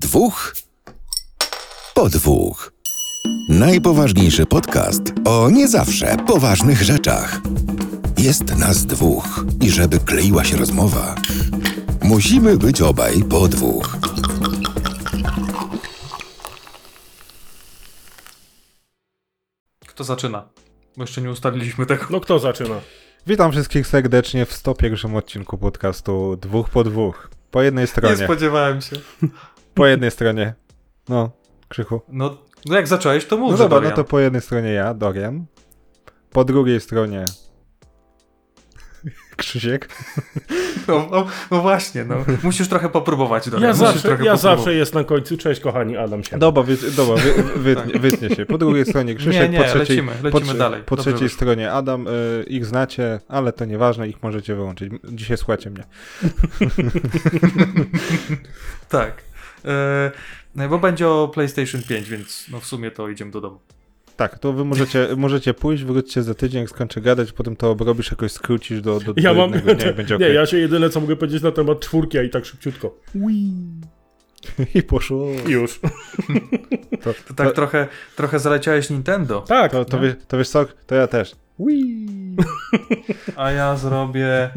Dwóch po dwóch. Najpoważniejszy podcast o nie zawsze poważnych rzeczach. Jest nas dwóch i żeby kleiła się rozmowa, musimy być obaj po dwóch. Kto zaczyna? Bo jeszcze nie ustaliliśmy tego. No kto zaczyna? Witam wszystkich serdecznie w 101 odcinku podcastu Dwóch po dwóch. Po jednej Nie stronie. spodziewałem się. Po jednej stronie. No, Krzychu. No, no jak zacząłeś, to mów, No dobra, no Dorian. to po jednej stronie ja, Dorian. Po drugiej stronie Krzysiek. No, no, no właśnie, no. Musisz trochę popróbować, Dorian. Ja Musisz zawsze, trochę ja popróbować. zawsze jest na końcu. Cześć kochani, Adam się. Dobra, wy, dobra wy, wytnie, wytnie się. Po drugiej stronie Krzysiek, Nie, nie, po trzeciej, lecimy, po, lecimy trze- dalej. po Dobrze trzeciej wyszło. stronie Adam. Y, ich znacie, ale to nieważne, ich możecie wyłączyć. Dzisiaj słuchacie mnie. Tak. E, bo będzie o PlayStation 5, więc no w sumie to idziemy do domu. Tak, to wy możecie, możecie pójść, wróćcie za tydzień, jak skończę gadać, potem to obrobisz, jakoś skrócisz do, do, Ja do mam. jednego dnia i będzie nie, okej. ja się jedyne co mogę powiedzieć na temat czwórki, a i tak szybciutko. I poszło. I już. To, To tak to, trochę, trochę zaleciałeś Nintendo, Tak. to, to, wiesz, to wiesz co? To ja też. a ja zrobię...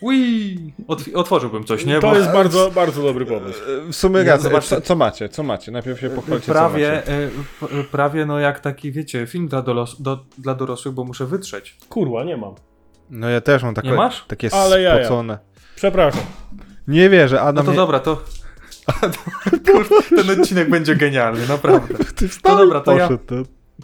Ui! Otw- otworzyłbym coś, nie? To Bo jest bardzo, bardzo dobry pomysł. E, W sumie racja. zobaczcie. Co, co macie? Co macie? Najpierw się pochwalcie, co prawie, macie. e, p- prawie no jak taki, wiecie, film dla, dolos- do, dla dorosłych, bo muszę wytrzeć. Kurwa, nie mam. No ja też mam takie, Nie masz? takie Ale jaja. spocone. Przepraszam. Nie wierzę, No Adam to mnie... dobra, to... Ten odcinek będzie genialny, naprawdę. Ty To dobra, to ja-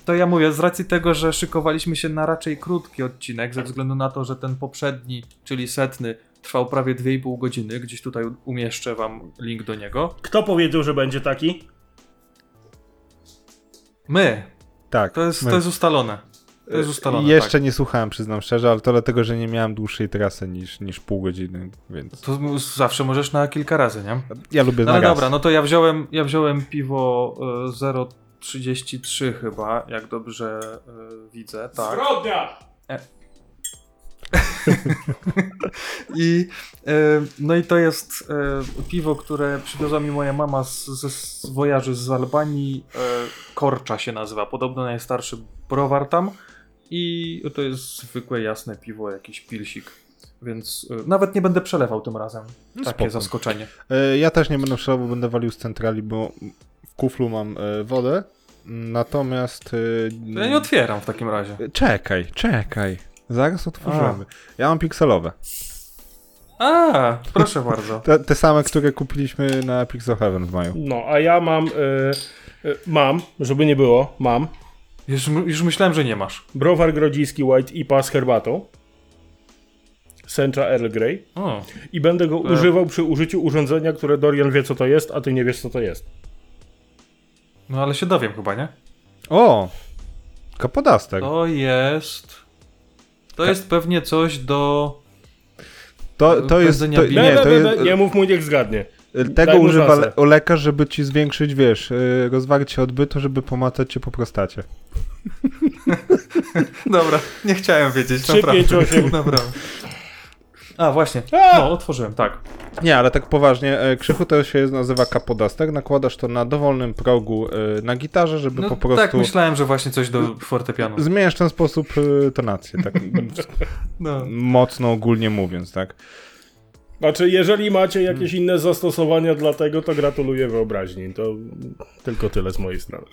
to ja mówię, z racji tego, że szykowaliśmy się na raczej krótki odcinek, ze względu na to, że ten poprzedni, czyli setny, trwał prawie 2,5 godziny. Gdzieś tutaj umieszczę wam link do niego. Kto powiedział, że będzie taki? My. Tak. To jest, my. To jest ustalone. To jest ustalone. Jeszcze tak. nie słuchałem, przyznam szczerze, ale to dlatego, że nie miałem dłuższej trasy niż, niż pół godziny, więc. To zawsze możesz na kilka razy, nie? Ja lubię no, na Ale raz. dobra, no to ja wziąłem, ja wziąłem piwo e, 0 33 chyba, jak dobrze y, widzę. Tak. Zbrodnia! E. I, y, no i to jest y, piwo, które przywiozła mi moja mama z, z, z z Albanii. Korcza się nazywa, podobno najstarszy browar tam. I to jest zwykłe jasne piwo, jakiś pilsik. Więc y, nawet nie będę przelewał tym razem. No Takie zaskoczenie. Y, ja też nie będę przelewał, będę walił z centrali, bo kuflu mam e, wodę, natomiast... e, To ja nie otwieram w takim razie. Czekaj, czekaj. Zaraz otworzymy. Ja mam pikselowe. A, proszę bardzo. Te, te same, które kupiliśmy na Pixel Heaven w maju. No, a ja mam. Y, y, mam, żeby nie było, mam. Już, już myślałem, że nie masz. Browar grodziski White IPA z herbatą. Sencha Earl Grey. O, I będę go E. używał przy użyciu urządzenia, które Dorian wie co to jest, a ty nie wiesz co to jest. No ale się dowiem chyba, nie? O! Kapodastek. To jest... To jest pewnie coś do... To, to jest... To, nie, Nie, to nie, jest... nie, nie mów mu niech zgadnie. Tego daj mu używa szansę. le- lekarz, żeby ci zwiększyć, wiesz, y, rozwarcie odbytu, żeby pomacać cię po prostacie. Dobra, nie chciałem wiedzieć, Trzy, naprawdę. pięć, osiem. Naprawdę. A, właśnie. A! No, otworzyłem, tak. Nie, ale tak poważnie, e, krzychu to się nazywa kapodastek, nakładasz to na dowolnym progu e, na gitarze, żeby No, po prostu... Tak, myślałem, że właśnie coś do fortepianu. Zmieniasz w ten sposób e, tonację, tak No. mocno ogólnie mówiąc, tak? Znaczy, jeżeli macie jakieś inne zastosowania dla tego, to gratuluję wyobraźni. To tylko tyle z mojej strony.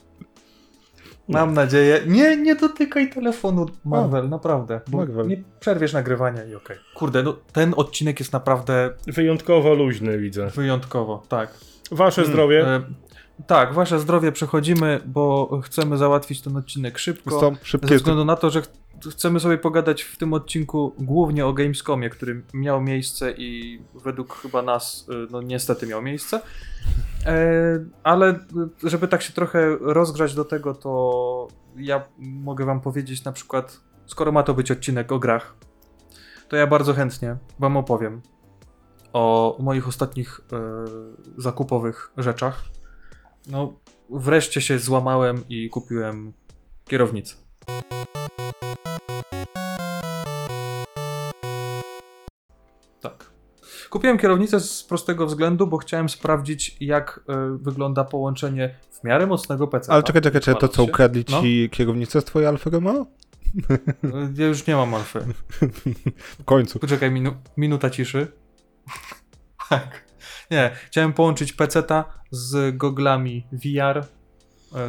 Mam nadzieję. Nie, nie dotykaj telefonu, Marvel, naprawdę. Bo Marvel. nie przerwiesz nagrywania i okej. Kurde, no, ten odcinek jest naprawdę Wyjątkowo luźny, widzę. wyjątkowo, tak. Wasze zdrowie. E, tak, wasze zdrowie przechodzimy, bo chcemy załatwić ten odcinek szybko. Ze szybkie... względu na to, że ch- chcemy sobie pogadać w tym odcinku głównie o Gamescomie, który miał miejsce i według chyba nas, y, no niestety miał miejsce. E, ale żeby tak się trochę rozgrzać do tego, to ja mogę wam powiedzieć na przykład, skoro ma to być odcinek o grach, to ja bardzo chętnie wam opowiem o moich ostatnich e, zakupowych rzeczach. No, wreszcie się złamałem i kupiłem kierownicę. Kupiłem kierownicę z prostego względu, bo chciałem sprawdzić, jak e, wygląda połączenie w miarę mocnego PC. Ale czekaj, czekaj, czekaj, to co, ukradli ci kierownicę z twojej Alfa Romeo? Ja już nie mam alfy. W końcu. Poczekaj, minu minuta ciszy. tak. Nie, chciałem połączyć PC-ta z goglami VR,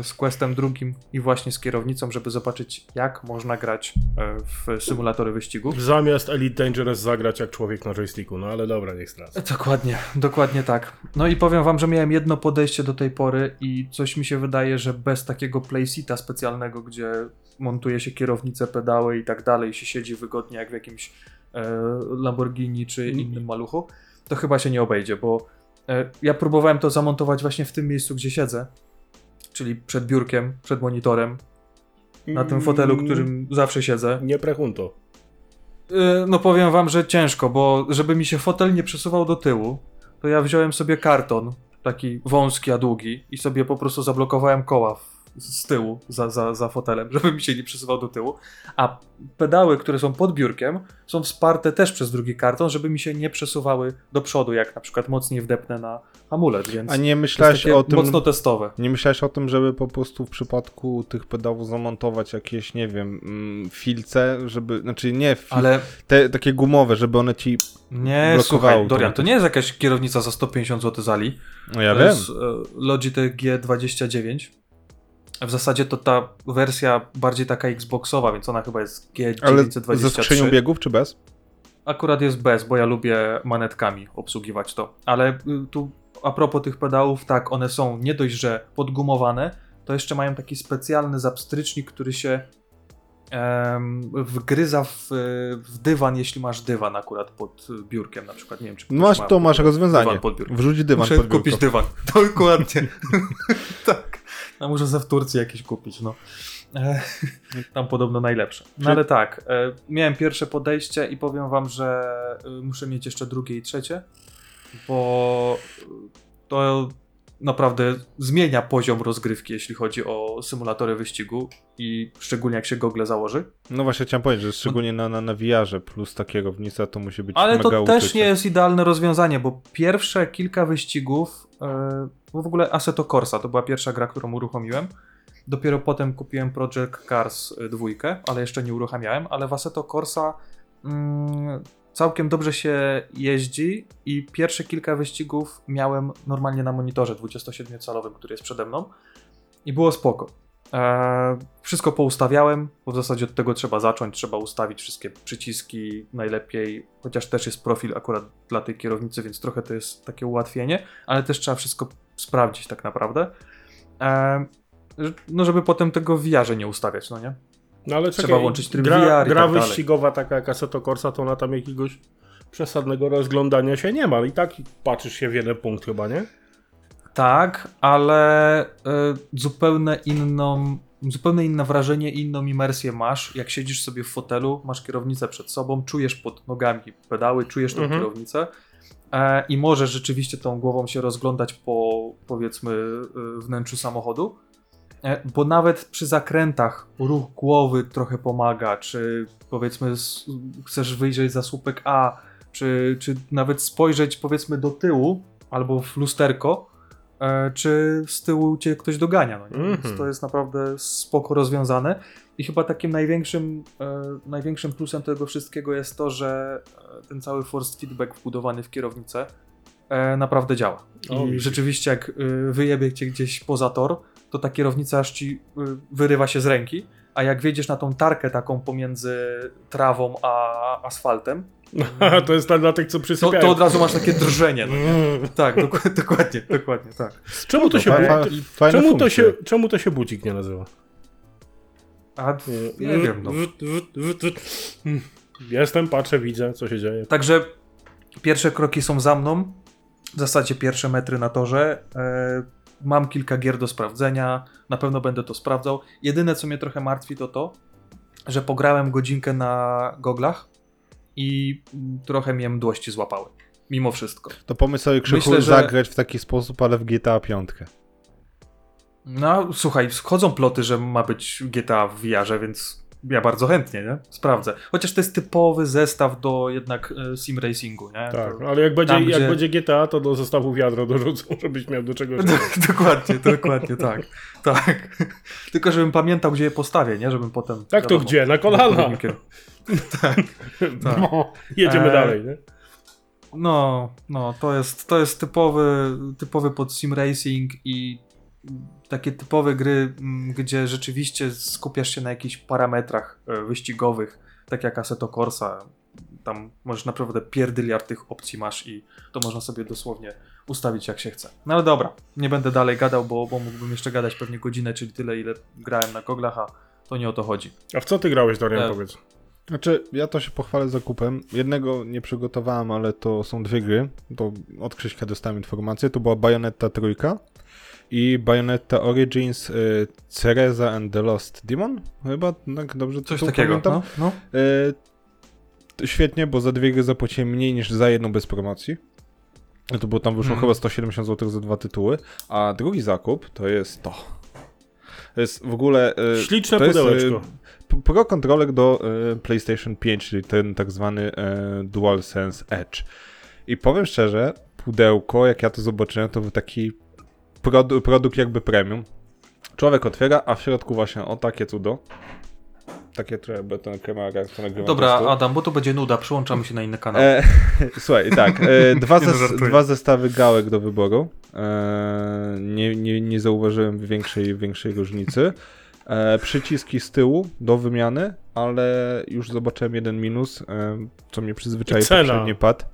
z Questem drugim i właśnie z kierownicą, żeby zobaczyć, jak można grać e, w symulatory wyścigów. Zamiast Elite Dangerous zagrać jak człowiek na joysticku, no ale dobra, niech stracę. Dokładnie, dokładnie tak. No i powiem wam, że miałem jedno podejście do tej pory i coś mi się wydaje, że bez takiego playseata specjalnego, gdzie montuje się kierownicę, pedały i tak dalej, się siedzi wygodnie jak w jakimś e, Lamborghini czy innym maluchu, to chyba się nie obejdzie, bo e, ja próbowałem to zamontować właśnie w tym miejscu, gdzie siedzę, czyli przed biurkiem, przed monitorem, na tym fotelu, którym zawsze siedzę. Nie prechunto. Y, No powiem wam, że ciężko, bo żeby mi się fotel nie przesuwał do tyłu, to ja wziąłem sobie karton, taki wąski, a długi i sobie po prostu zablokowałem koła z tyłu za, za, za fotelem, żeby mi się nie przesuwał do tyłu, a pedały, które są pod biurkiem, są wsparte też przez drugi karton, żeby mi się nie przesuwały do przodu, jak na przykład mocniej wdepnę na hamulec, więc A nie myślałeś o tym, mocno testowe. nie myślałeś o tym, żeby po prostu w przypadku tych pedałów zamontować jakieś, nie wiem, mm, filce, żeby, znaczy nie, fil, Ale te takie gumowe, żeby one ci, nie, blokowało słuchaj. Dorian, to nie jest jakaś kierownica za 150 zł z Ali. no ja to wiem, jest Logitech G29. W zasadzie to ta wersja bardziej taka Xboxowa, więc ona chyba jest ale G923. ze skrzynią biegów czy bez? Akurat jest bez, bo ja lubię manetkami obsługiwać to. Ale y, tu a propos tych pedałów, tak, one są nie dość, że podgumowane, to jeszcze mają taki specjalny zapstrycznik, który się em, wgryza w, w dywan, jeśli masz dywan akurat pod biurkiem na przykład. Nie wiem, czy Masz ma to, masz rozwiązanie. dywan pod biurkiem. Wrzuć dywan Muszę pod biurko. kupić dywan. Dokładnie. tak. A muszę ze w Turcji jakiś kupić, no. E, Tam podobno najlepsze. No ale tak, e, miałem pierwsze podejście i powiem wam, że e, muszę mieć jeszcze drugie i trzecie, bo to naprawdę zmienia poziom rozgrywki, jeśli chodzi o symulatory wyścigu i szczególnie jak się gogle założy. No właśnie chciałem powiedzieć, że szczególnie na, na, na VR-ze plus ta kierownica to musi być Ale mega to też nie jest idealne rozwiązanie, bo pierwsze kilka wyścigów, e, bo w ogóle Assetto Corsa to była pierwsza gra, którą uruchomiłem. Dopiero potem kupiłem Project Cars 2, ale jeszcze nie uruchamiałem, ale w Assetto Corsa mm, całkiem dobrze się jeździ i pierwsze kilka wyścigów miałem normalnie na monitorze 27-calowym, który jest przede mną i było spoko. E, wszystko poustawiałem, bo w zasadzie od tego trzeba zacząć, trzeba ustawić wszystkie przyciski najlepiej, chociaż też jest profil akurat dla tej kierownicy, więc trochę to jest takie ułatwienie, ale też trzeba wszystko sprawdzić tak naprawdę. E, no żeby potem tego w VR-ze nie ustawiać, no nie? No ale Trzeba czekaj, włączyć tryb gra, VR i gra tak dalej. wyścigowa taka jak Assetto Corsa, to ona tam jakiegoś przesadnego rozglądania się nie ma. I tak patrzysz się w jeden punkt chyba, nie? Tak, ale y, zupełnie inną, zupełnie inne wrażenie, inną imersję masz, jak siedzisz sobie w fotelu, masz kierownicę przed sobą, czujesz pod nogami pedały, czujesz tą Mhm. kierownicę e, i możesz rzeczywiście tą głową się rozglądać po, powiedzmy, y, wnętrzu samochodu, e, bo nawet przy zakrętach ruch głowy trochę pomaga, czy powiedzmy chcesz wyjrzeć za słupek A, czy, czy nawet spojrzeć powiedzmy do tyłu albo w lusterko, e, czy z tyłu cię ktoś dogania. No nie? Mhm. Więc to jest naprawdę spoko rozwiązane. I chyba takim największym, e, największym plusem tego wszystkiego jest to, że e, ten cały force feedback wbudowany w kierownicę e, naprawdę działa. O, I widzisz. rzeczywiście jak y, wyjebie cię gdzieś poza tor, to ta kierownica aż ci y, wyrywa się z ręki, a jak wjedziesz na tą tarkę taką pomiędzy trawą a asfaltem, to jest tak dla tych, co to, przysypiają. to od razu masz takie drżenie. No nie? Tak, dok- dokładnie, dokładnie, tak. Czemu to się, bu- fa- fajne czemu to się, czemu to się budzik nie nazywa? A, nie wiem, no. Jestem, patrzę, widzę, co się dzieje. Także pierwsze kroki są za mną, w zasadzie pierwsze metry na torze. E, mam kilka gier do sprawdzenia, na pewno będę to sprawdzał. Jedyne, co mnie trochę martwi, to to, że pograłem godzinkę na goglach i trochę mnie mdłości złapały. Mimo wszystko. To pomysł sobie Krzychu Myślę, że- zagrać w taki sposób, ale w GTA 5. No, słuchaj, schodzą ploty, że ma być GTA w VR-ze, więc ja bardzo chętnie, nie? Sprawdzę. Chociaż to jest typowy zestaw do jednak e, sim racingu, nie? Tak, To- ale jak będzie, tam, jak gdzie- będzie GTA, to do zestawu wiadro dorzucą, żebyś miał do czegoś. dokładnie, dokładnie, tak. Tak. Tylko żebym pamiętał, gdzie je postawię, nie? Żebym potem... Tak to wiadomo, gdzie? Na kolana. tak. tak. No, jedziemy Eee, dalej, nie? No, no, to jest, to jest typowy, typowy pod sim racing i takie typowe gry, mm, gdzie rzeczywiście skupiasz się na jakichś parametrach e, wyścigowych, tak jak Assetto Corsa. Tam możesz naprawdę pierdyliard tych opcji masz i to można sobie dosłownie ustawić jak się chce. No ale dobra, nie będę dalej gadał, bo, bo mógłbym jeszcze gadać pewnie godzinę, czyli tyle ile grałem na goglach, a to nie o to chodzi. A w co ty grałeś, Dorian, E, powiedz? Znaczy, ja to się pochwalę zakupem. Jednego nie przygotowałem, ale to są dwie gry. To od Krzyśka dostałem informację. To była Bayonetta trójka i Bayonetta Origins y, Cereza and the Lost Demon? Chyba, tak dobrze Coś takiego. No, no. Y, świetnie, bo za dwie gry zapłaciłem mniej niż za jedną bez promocji. To było tam wyszło Mhm. chyba 170 zł za dwa tytuły. A drugi zakup to jest to. To jest w ogóle. y, Śliczne y, pudełeczko. Pro kontroler do y, PlayStation 5, czyli ten tak zwany y, DualSense Edge. I powiem szczerze, pudełko, jak ja to zobaczyłem, to był taki produ- produkt jakby premium. Człowiek otwiera, a w środku właśnie o takie cudo. Takie trochę, bo to kamera, to nagrywam Dobra. Adam, bo to będzie nuda, przyłączamy się na inny kanał. E, słuchaj, tak, e, dwa, Nie zes- żartuję. dwa zestawy gałek do wyboru. E, nie, nie, nie zauważyłem większej, większej różnicy. E, przyciski z tyłu do wymiany, ale już zobaczyłem jeden minus, e, co mnie przyzwyczaił poprzedni pad.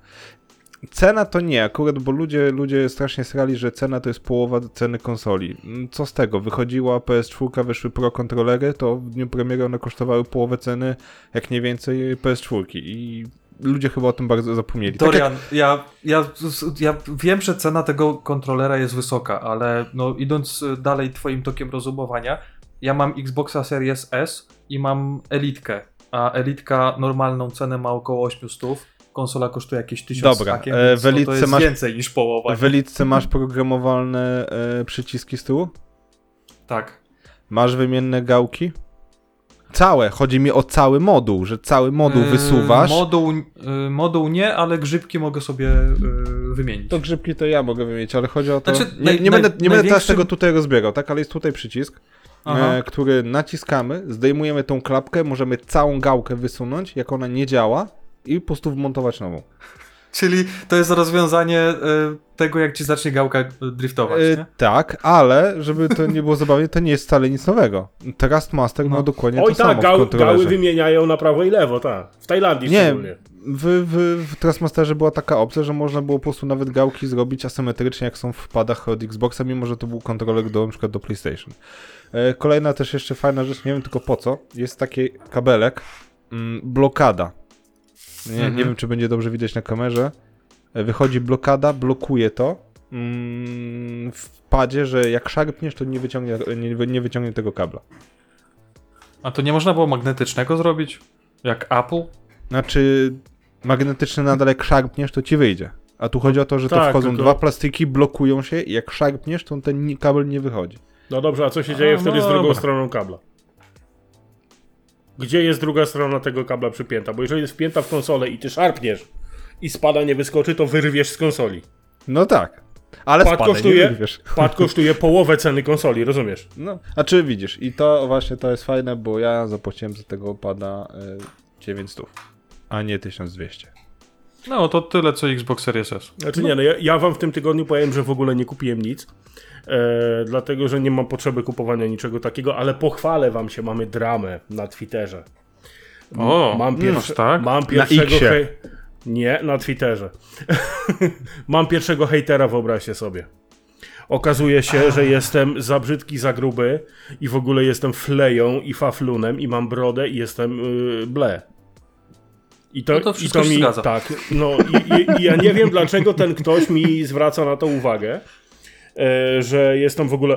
Cena to nie, akurat, bo ludzie, ludzie strasznie srali, że cena to jest połowa ceny konsoli. Mm, Co z tego? Wychodziła PS4, wyszły Pro kontrolery, to w dniu premiery one kosztowały połowę ceny, jak nie więcej, PS4. I ludzie chyba o tym bardzo zapomnieli. Tak jak- Dorian, ja, ja, ja wiem, że cena tego kontrolera jest wysoka, ale no, idąc y, dalej twoim tokiem rozumowania, ja mam Xboxa Series S i mam Elitkę, a Elitka normalną cenę ma około 800, konsola kosztuje jakieś 1000 Dobra, z hakiem, e, więc w no, to Elitce jest masz- więcej niż połowa. W Elitce masz programowalne e, przyciski z tyłu? Tak. Masz wymienne gałki? Całe, chodzi mi o cały moduł, że cały moduł Y, wysuwasz. Moduł, y, moduł nie, ale grzybki mogę sobie y, wymienić. To grzybki to ja mogę wymienić, ale chodzi o to. Znaczy, nie, naj- nie, będę, naj- nie będę teraz tego tutaj rozbierał, tak? Ale jest tutaj przycisk, Aha. e, który naciskamy, zdejmujemy tą klapkę, możemy całą gałkę wysunąć, jak ona nie działa, i po prostu wmontować nową. Czyli to jest rozwiązanie y, tego, jak ci zacznie gałka y, driftować, nie? tak, ale żeby to nie było zabawnie, to nie jest wcale nic nowego. Trustmaster ma No. dokładnie Oj to samo tak, w gał, kontrolerze. gały wymieniają na prawo i lewo, tak. W Tajlandii Nie, szczególnie. w, w, w Trustmasterze była taka opcja, że można było po prostu nawet gałki zrobić asymetrycznie, jak są w padach od Xboxa, mimo że to był kontroler do, na przykład do PlayStation. E, kolejna też jeszcze fajna rzecz, nie wiem tylko po co, jest taki kabelek, mm, blokada. Nie, Mhm. nie wiem, czy będzie dobrze widać na kamerze. E, Wychodzi blokada, blokuje to mm, w padzie, że jak szarpniesz, to nie wyciągnie, nie, nie wyciągnie tego kabla. A to nie można było magnetycznego zrobić? Jak Apple? Znaczy, magnetyczny nadal jak szarpniesz, to ci wyjdzie. A tu chodzi o to, że to Tak, wchodzą tylko- dwa plastiki, blokują się i jak szarpniesz, to ten kabel nie wychodzi. No dobrze, a co się A, dzieje no wtedy z drugą dobra. stroną kabla? Gdzie jest druga strona tego kabla przypięta? Bo jeżeli jest wpięta w konsolę i ty szarpniesz i spada nie wyskoczy, to wyrwiesz z konsoli. No tak. Ale Pad spadaj, kosztuje-. Pad kosztuje połowę ceny konsoli, rozumiesz? No, a czy widzisz, i to właśnie to jest fajne, bo ja zapłaciłem za tego opada y, 900, a nie 1200. No, to tyle co Xbox Series S. Znaczy nie, no ja, ja wam w tym tygodniu powiem, że w ogóle nie kupiłem nic, e, dlatego, że nie mam potrzeby kupowania niczego takiego, ale pochwalę wam się, mamy dramę na Twitterze. M- O, mam, pierwsze, tak? mam pierwszego hej... Nie, na Twitterze. mam pierwszego hejtera, wyobraźcie sobie. Okazuje się, że jestem za brzydki, za gruby i w ogóle jestem fleją i faflunem i mam brodę i jestem yy, ble. I to, No to i wszystko to się mi, zgadza. Tak, no i, i, i ja nie wiem dlaczego ten ktoś mi zwraca na to uwagę, e, że jestem w ogóle...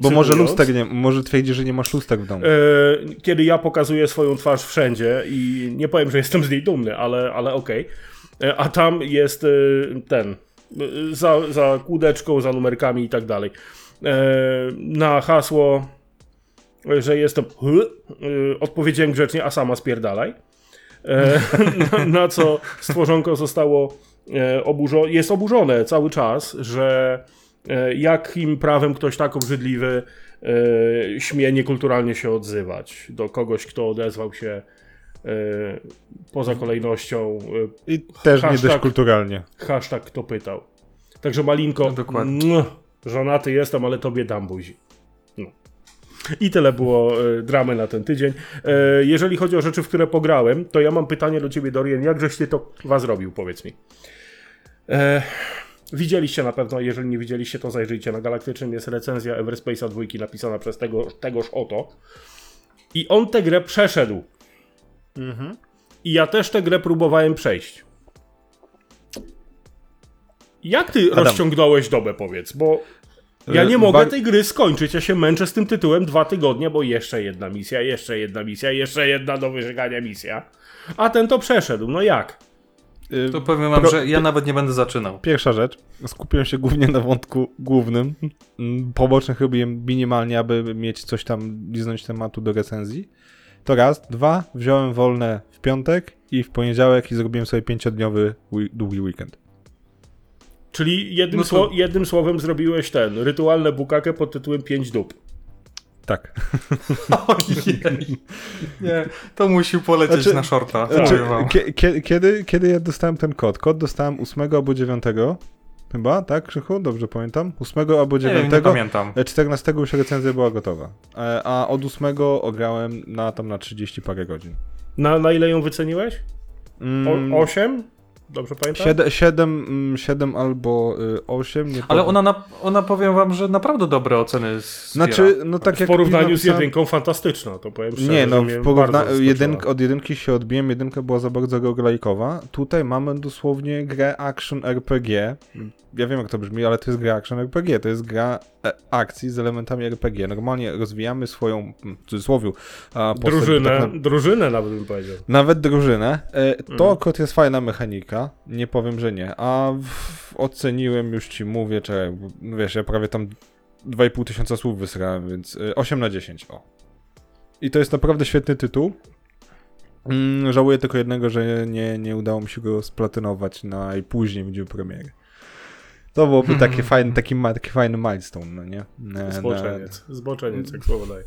Bo może lustek nie, może twierdzi, że nie masz lustek w domu. E, kiedy ja pokazuję swoją twarz wszędzie i nie powiem, że jestem z niej dumny, ale, ale okej. E, A tam jest ten, za, za kłódeczką, za numerkami i tak dalej. Na hasło że jestem. Odpowiedziałem grzecznie, a sama spierdalaj. Na, na co stworzonko zostało e, oburzo jest oburzone cały czas, że jakim prawem ktoś tak obrzydliwy e, śmie niekulturalnie się odzywać do kogoś, kto odezwał się e, poza kolejnością. E, I też nie Hashtag- dość kulturalnie. hashtag kto pytał. Także Malinko, No, dokładnie. mua, żonaty jestem, ale tobie dam buzi. No. I tyle było e, dramy na ten tydzień. E, jeżeli chodzi o rzeczy, w które pograłem, to ja mam pytanie do ciebie, Dorian. Jak żeś ty to was zrobił, powiedz mi. E, widzieliście na pewno, jeżeli nie widzieliście, to zajrzyjcie. Na Galaktycznym jest recenzja Everspace'a dwójki napisana przez tego, tegoż oto. I on tę grę przeszedł. I ja też tę grę próbowałem przejść. Jak ty Adam. rozciągnąłeś dobę, powiedz, bo ja nie mogę ba- tej gry skończyć. Ja się męczę z tym tytułem dwa tygodnie, bo jeszcze jedna misja, jeszcze jedna misja, jeszcze jedna do wyżegania misja. A ten to przeszedł. No jak? Y, To powiem wam, Pro- że ja nawet nie będę zaczynał. Pierwsza rzecz, skupiłem się głównie na wątku głównym. Mm, Pobocznych robiłem minimalnie, aby mieć coś tam, liznąć tematu do recenzji. To raz. Dwa, wziąłem wolne w piątek i w poniedziałek i zrobiłem sobie pięciodniowy długi weekend. Czyli jednym, No to- sło- jednym słowem zrobiłeś ten rytualne bukakę pod tytułem 5 dup. Tak. Ojej. Nie, to musi polecieć Znaczy- na shorta. Znaczy, kiedy, kiedy ja dostałem ten kod? Kod dostałem 8 albo 9. Chyba, tak, Krzychu? Dobrze pamiętam? 8 albo Nie wiem, 9. nie pamiętam. E, 14 już recenzja była gotowa. E, A od 8 ograłem na tam na 30 parę godzin. Na, na ile ją wyceniłeś? Mm, O, 8? Dobrze pamiętam? 7, 7, 7 albo 8. Nie Ale powiem. ona, na, ona powiem wam, że naprawdę dobre oceny zbiera. Znaczy, no tak W jak porównaniu z jedynką fantastyczna, to powiem szczerze, Nie, no w porówna- jedynk, od jedynki się odbiłem, jedynka była za bardzo roguelike'owa. Tutaj mamy dosłownie grę action RPG. Ja wiem jak to brzmi, ale to jest gra action RPG, to jest gra e, akcji z elementami RPG. Normalnie rozwijamy swoją, mm, w cudzysłowiu, a, postać, Drużynę, tak na- drużynę nawet bym powiedział. Nawet drużynę. E, To Mhm. kot jest fajna mechanika, nie powiem, że nie. A w, oceniłem, już ci mówię, czekaj, no wiesz, ja prawie tam 2,5 tysiąca słów wysrałem, więc e, 8 na 10, o. I to jest naprawdę świetny tytuł. Mm, żałuję tylko jednego, że nie, nie udało mi się go splatynować najpóźniej w dniu premiery. To byłoby takie fajny, taki, taki fajny milestone, no nie? E, Zboczeniec, zboczeniec, jak słowo daje.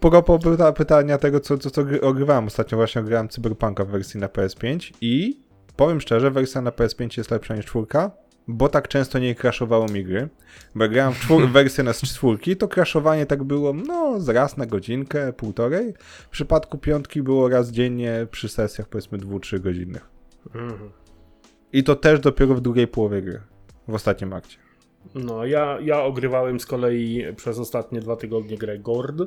Propos pyta, pytania tego, co, co, co gry- ogrywałem ostatnio, właśnie ogrywałem Cyberpunka w wersji na PS5 i powiem szczerze, wersja na PS5 jest lepsza niż czwórka, bo tak często nie crashowało mi gry. Bo jak grałem w czwór- wersję na czwórki, to crashowanie tak było, no, z raz na godzinkę, półtorej. W przypadku piątki było raz dziennie przy sesjach, powiedzmy, dwu, trzy godzinnych. Mhm. I to też dopiero w drugiej połowie gry, w ostatnim akcie. No, ja, ja ogrywałem z kolei przez ostatnie dwa tygodnie grę Gord.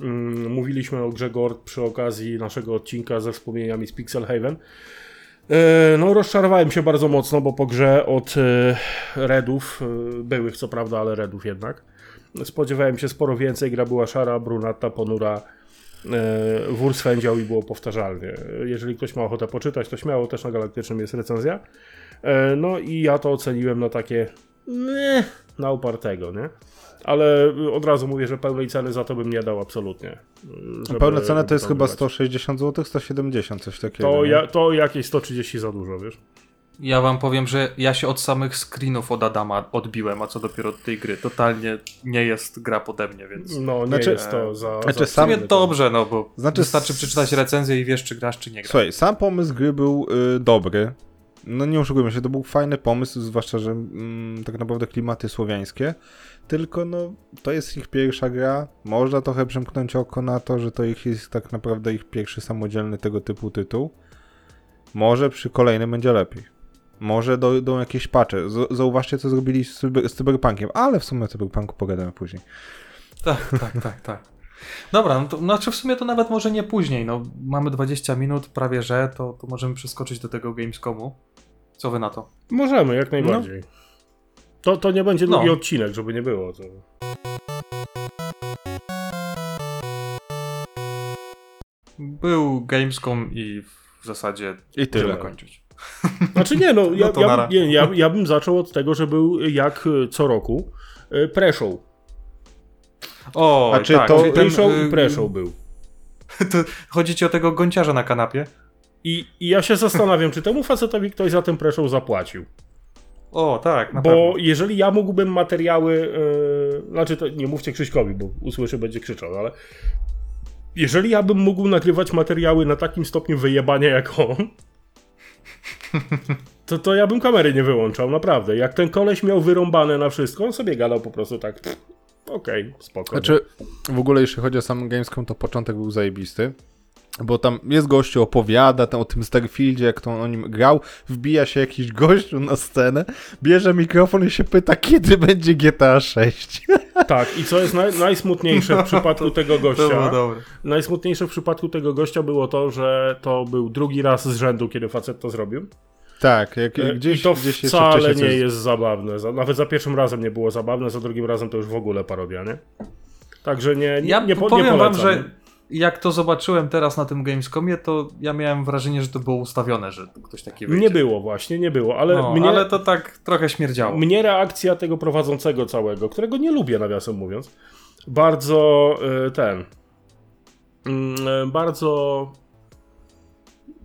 Mm, Mówiliśmy o grze Gord przy okazji naszego odcinka ze wspomnieniami z Pixelhaven. E, No, rozczarowałem się bardzo mocno, bo po grze od e, Redów, e, byłych co prawda, ale Redów jednak, spodziewałem się sporo więcej. Gra była szara, brunata, ponura, e, wór swędział i było powtarzalnie. Jeżeli ktoś ma ochotę poczytać, to śmiało, też na Galaktycznym jest recenzja. E, No i ja to oceniłem na takie nie, na upartego, nie? Ale od razu mówię, że pełnej ceny za to bym nie dał absolutnie. żeby- Pełna cena żeby to jest chyba ogrywać. 160 zł, 170, coś takiego. To, ja, to jakieś 130 za dużo, wiesz? Ja wam powiem, że ja się od samych screenów od Adama odbiłem, a co dopiero od tej gry. Totalnie nie jest gra pode mnie, więc... No, nie Znaczy- jest to za... Znaczy za dobrze, no bo Znaczy wystarczy przeczytać recenzję i wiesz, czy grasz, czy nie grasz. Słuchaj, sam pomysł gry był y, dobry. No nie oszukujmy się, to był fajny pomysł, zwłaszcza, że mm, tak naprawdę klimaty słowiańskie. Tylko no, to jest ich pierwsza gra. Można trochę przymknąć oko na to, że to ich jest tak naprawdę ich pierwszy samodzielny tego typu tytuł. Może przy kolejnym będzie lepiej. Może dojdą jakieś patche. Z- Zauważcie, co zrobili z, cyber, z Cyberpunkiem, ale w sumie o Cyberpunku pogadamy później. Tak, tak, tak, tak. Dobra, no to znaczy w sumie to nawet może nie później. No, mamy 20 minut, prawie że, to, to możemy przeskoczyć do tego Gamescomu. Co wy na to? Możemy, jak najbardziej. To, to nie będzie No. długi odcinek, żeby nie było. To... Był Gamescom i w zasadzie I tyle. tyle kończyć. Znaczy nie, no, ja, to ja, ja, ja bym zaczął od tego, że był jak y, co roku y, pre-show. O, A czy tak, to- ten, y, i pre-show był. To chodzi ci o tego gąciarza na kanapie? I, I ja się zastanawiam, czy temu facetowi ktoś za ten pre-show zapłacił. O, tak, na Bo pewno. jeżeli ja mógłbym materiały, yy, znaczy to nie mówcie Krzyśkowi, bo usłyszy, będzie krzyczał, ale jeżeli ja bym mógł nagrywać materiały na takim stopniu wyjebania jak on, to, to ja bym kamery nie wyłączał, naprawdę. Jak ten koleś miał wyrąbane na wszystko, on sobie gadał po prostu tak, pff, okej, spoko. Znaczy, w ogóle jeśli chodzi o sam Gamescom, to początek był zajebisty. Bo tam jest gościu, opowiada tam o tym Starfieldzie, jak to on o nim grał, wbija się jakiś gościu na scenę, bierze mikrofon i się pyta, kiedy będzie GTA 6. Tak, i co jest naj, najsmutniejsze w przypadku tego To było gościa, najsmutniejsze w przypadku tego gościa było to, że to był drugi raz z rzędu, kiedy facet to zrobił. Tak, jak, E, gdzieś, I to gdzieś wcale nie jest zabawne. Za- Nawet za pierwszym razem nie było zabawne, za drugim razem to już w ogóle parodia, nie? Także nie, nie, Ja nie, po, powiem nie wam, polecam. że jak to zobaczyłem teraz na tym Gamescomie, to ja miałem wrażenie, że to było ustawione, że ktoś taki wyjdzie. Nie było właśnie, nie było, ale, no, mnie, ale to tak trochę śmierdziało. mnie reakcja tego prowadzącego całego, którego nie lubię nawiasem mówiąc, bardzo y, ten, mm, y, bardzo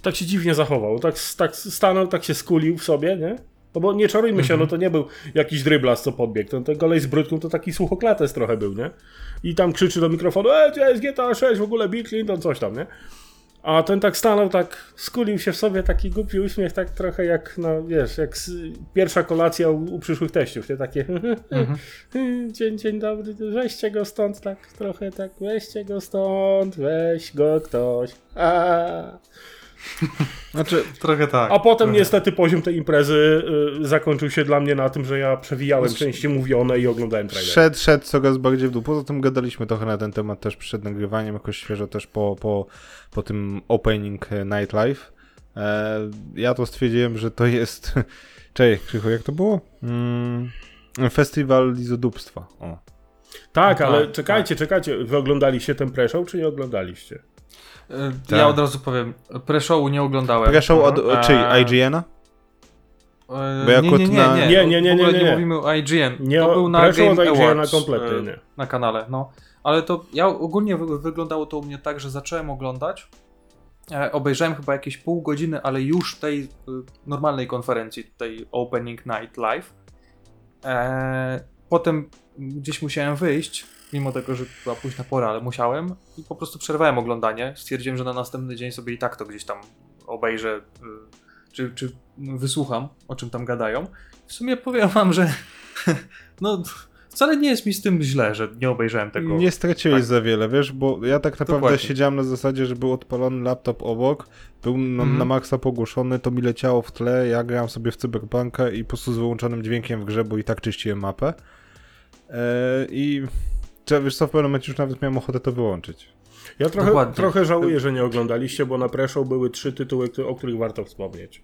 tak się dziwnie zachował, tak, tak stanął, tak się skulił w sobie, nie? No bo nie czarujmy się, Mhm. no to nie był jakiś dryblas, co podbiegł. Ten, ten kolej z brudką to taki słuchoklates trochę był, nie? I tam krzyczy do mikrofonu, e, gdzie jest GTA 6, w ogóle Bill Clinton, coś tam, nie? A ten tak stanął, tak skulił się w sobie, taki głupi uśmiech, tak trochę jak, no wiesz, jak pierwsza kolacja u, u przyszłych teściów, nie? Takie, dzień, dzień dobry, weźcie go stąd, tak trochę tak, weźcie go stąd, weź go ktoś. A, Znaczy, Trochę tak. a potem trochę. niestety poziom tej imprezy y, zakończył się dla mnie na tym, że ja przewijałem części mówione i oglądałem trailer. Szedł, szedł coraz bardziej w dół. Poza tym gadaliśmy trochę na ten temat też przed nagrywaniem, jakoś świeżo też po, po, po tym opening Nightlife. E, ja to stwierdziłem, że to jest... Czekaj, Krzychu, jak to było? Mm, festiwal lizodupstwa. O. Tak, ale Tak, czekajcie, czekajcie, wy oglądaliście ten pre-show, czy nie oglądaliście? E, Tak. Ja od razu powiem, pre-showu nie oglądałem. Preszł od E, czyj? IGN-a? e, Bo jak nie, nie, od nie, na- nie, Nie, nie, nie, nie, nie, nie. mówimy o IGN. Nie, to był na pre-show Game Awards kompletnie nie. na kanale, no. Ale to ja ogólnie wy- wyglądało to u mnie tak, że zacząłem oglądać. E, obejrzałem chyba jakieś pół godziny, ale już tej normalnej konferencji, tej Opening Night Live. E, potem gdzieś musiałem wyjść, mimo tego, że była późna pora, ale musiałem i po prostu przerwałem oglądanie. Stwierdziłem, że na następny dzień sobie i tak to gdzieś tam obejrzę, y, czy, czy wysłucham, o czym tam gadają. W sumie powiem wam, że no wcale nie jest mi z tym źle, że nie obejrzałem tego. Nie straciłeś tak. za wiele, wiesz, bo ja tak naprawdę Dokładnie. siedziałem na zasadzie, że był odpalony laptop obok, był na, Mhm. na maksa pogłuszony, to mi leciało w tle, ja grałem sobie w Cyberpunka i po prostu z wyłączonym dźwiękiem w grze, bo i tak czyściłem mapę. Eee, I czy, wiesz co, w pewnym momencie już nawet miałem ochotę to wyłączyć. Ja trochę, Dokładnie. trochę żałuję, że nie oglądaliście, bo na pre-show były trzy tytuły, o których warto wspomnieć.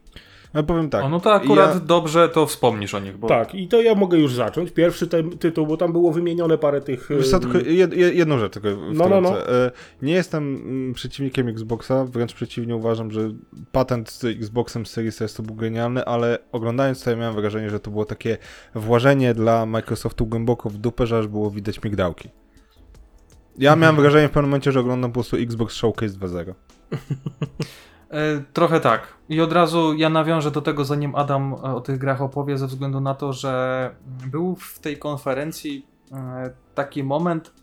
Ale powiem tak. o, no to akurat ja- dobrze to wspomnisz o nich, bo Tak, i to ja mogę już zacząć. Pierwszy ten tytuł, bo tam było wymienione parę tych... Wiesz co, tylko jed, jed- jedną rzecz tylko No, no, no. wtrącę. E, Nie jestem mm, przeciwnikiem Xboxa, wręcz przeciwnie uważam, że patent z Xboxem Series S to był genialny, ale oglądając to ja miałem wrażenie, że to było takie włażenie dla Microsoftu głęboko w dupę, że aż było widać migdałki. Ja Mhm. miałem wrażenie w pewnym momencie, że oglądam po prostu Xbox Showcase 2.0. e, trochę tak. I od razu ja nawiążę do tego, zanim Adam e, o tych grach opowie, ze względu na to, że był w tej konferencji e, taki moment,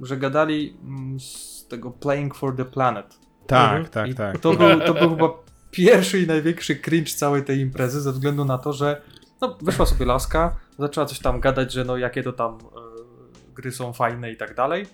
że gadali mm, z tego Playing for the Planet. Tak, Mhm. tak, I tak. To był, to był chyba pierwszy i największy cringe całej tej imprezy, ze względu na to, że no, wyszła sobie laska, zaczęła coś tam gadać, że no jakie to tam gry są fajne i tak dalej.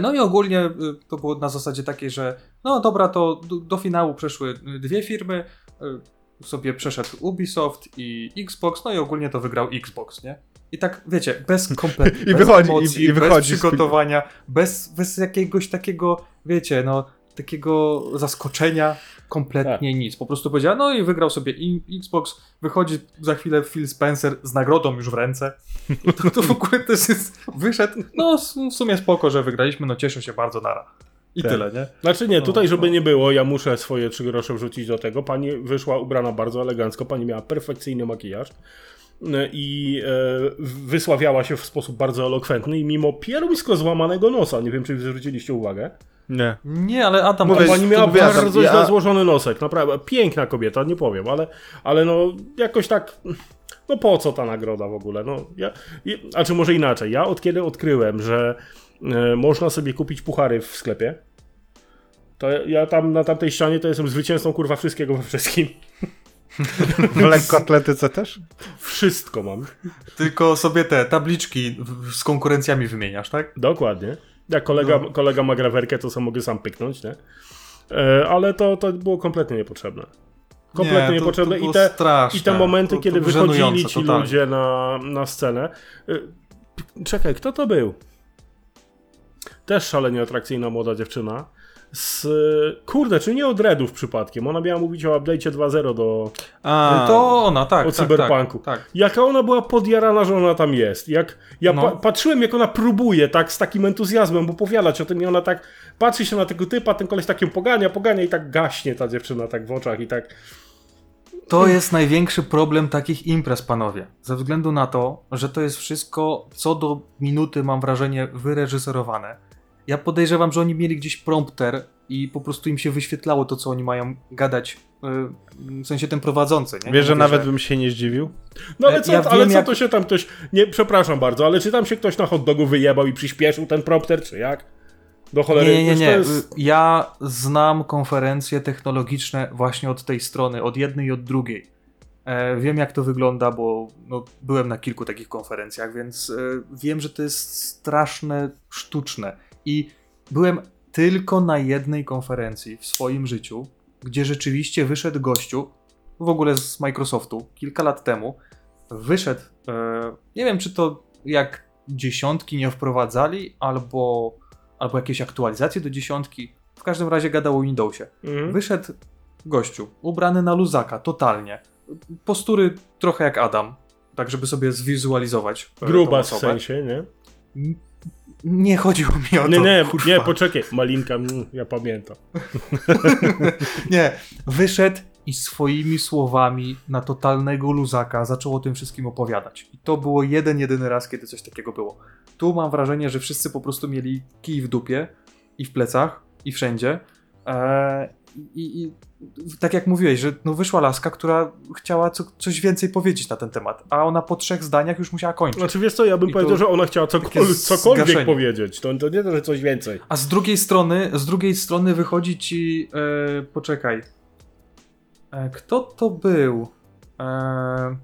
No i ogólnie to było na zasadzie takiej, że no dobra, to do, do finału przeszły dwie firmy, e, sobie przeszedł Ubisoft i Xbox, no i ogólnie to wygrał Xbox, nie? I tak, wiecie, bez kompletnie, I bez wychodzi- emocji, i- i wychodzi bez przygotowania, bez, bez jakiegoś takiego, wiecie, no, takiego zaskoczenia, kompletnie nic. Po prostu powiedziała, no i wygrał sobie i- Xbox, wychodzi za chwilę Phil Spencer z nagrodą już w ręce. To, to w ogóle też jest, wyszedł, no w sumie spoko, że wygraliśmy, no cieszę się bardzo, nara. I Tak. tyle, nie? Znaczy nie, tutaj No, żeby no. nie było, ja muszę swoje trzy grosze wrzucić do tego. Pani wyszła ubrana bardzo elegancko, pani miała perfekcyjny makijaż. e, i e, wysławiała się w sposób bardzo elokwentny i mimo pieruńsko złamanego nosa, nie wiem czy zwróciliście uwagę, Nie. Nie, ale Adam... Mówię, Pani miała bardzo ja- źle złożony nosek, naprawdę. Piękna kobieta, nie powiem, ale, ale no jakoś tak. No po co ta nagroda w ogóle? No, ja, ja, a czy może inaczej? Ja od kiedy odkryłem, że e, można sobie kupić puchary w sklepie, to ja tam na tamtej ścianie to jestem zwycięzcą kurwa wszystkiego we wszystkim. W lekkoatletyce też? Wszystko mam. Tylko sobie te tabliczki z konkurencjami wymieniasz, tak? Dokładnie. Jak kolega, kolega ma grawerkę, to sam mogę sam pyknąć, nie? E, ale to, to było kompletnie niepotrzebne. Kompletnie Nie, to- niepotrzebne. to I, te, straszne. I te momenty, To- kiedy wychodzili żenujące ci totalnie. ludzie na, na scenę. P- Czekaj, kto to był? Też szalenie atrakcyjna młoda dziewczyna. Z, kurde, czy nie od Redów przypadkiem? Ona miała mówić o update'cie 2.0 do... A, To ona, tak. O tak, cyberpunku. Tak, tak. Jaka ona była podjarana, że ona tam jest. Jak ja No. pa patrzyłem, jak ona próbuje tak z takim entuzjazmem opowiadać o tym i ona tak patrzy się na tego typa, ten koleś takim pogania, pogania i tak gaśnie ta dziewczyna tak w oczach i tak... To jest największy problem takich imprez, panowie. Ze względu na to, że to jest wszystko co do minuty, mam wrażenie, wyreżyserowane. Ja podejrzewam, że oni mieli gdzieś prompter i po prostu im się wyświetlało to, co oni mają gadać, yy, w sensie ten prowadzący. Nie? Wiesz, że nawet bym się nie zdziwił? No ale Ja co, wiem, ale co jak- to się tam ktoś... Nie, przepraszam bardzo, ale czy tam się ktoś na hot dogu wyjebał i przyspieszył ten prompter, czy jak? Do cholery... Nie, nie, nie. Jest... Ja znam konferencje technologiczne właśnie od tej strony, od jednej i od drugiej. E, wiem, jak to wygląda, bo no, byłem na kilku takich konferencjach, więc e, wiem, że to jest straszne, sztuczne. I byłem tylko na jednej konferencji w swoim życiu, gdzie rzeczywiście wyszedł gościu, w ogóle z Microsoftu, kilka lat temu. Wyszedł, e, nie wiem, czy to jak dziesiątki nie wprowadzali, albo albo jakieś aktualizacje do dziesiątki. W każdym razie gadał o Windowsie. Mhm. Wyszedł gościu, ubrany na luzaka, totalnie. Postury trochę jak Adam, tak żeby sobie zwizualizować. e, Gruba w sensie, nie? Nie chodziło mi o to. Nie, nie, kurwa. nie, poczekaj. Malinka, mm, ja pamiętam. nie, wyszedł i swoimi słowami na totalnego luzaka zaczął o tym wszystkim opowiadać. I to było jeden, jedyny raz, kiedy coś takiego było. Tu mam wrażenie, że wszyscy po prostu mieli kij w dupie i w plecach i wszędzie. Eee, i, I tak jak mówiłeś, że no wyszła laska, która chciała co, coś więcej powiedzieć na ten temat, a ona po trzech zdaniach już musiała kończyć. Znaczy wiesz co, ja bym I powiedział, że ona chciała cokol cokolwiek zgaszenie. powiedzieć. To, to nie to, że coś więcej. A z drugiej strony, z drugiej strony wychodzi ci. E, poczekaj. E, kto to był? E,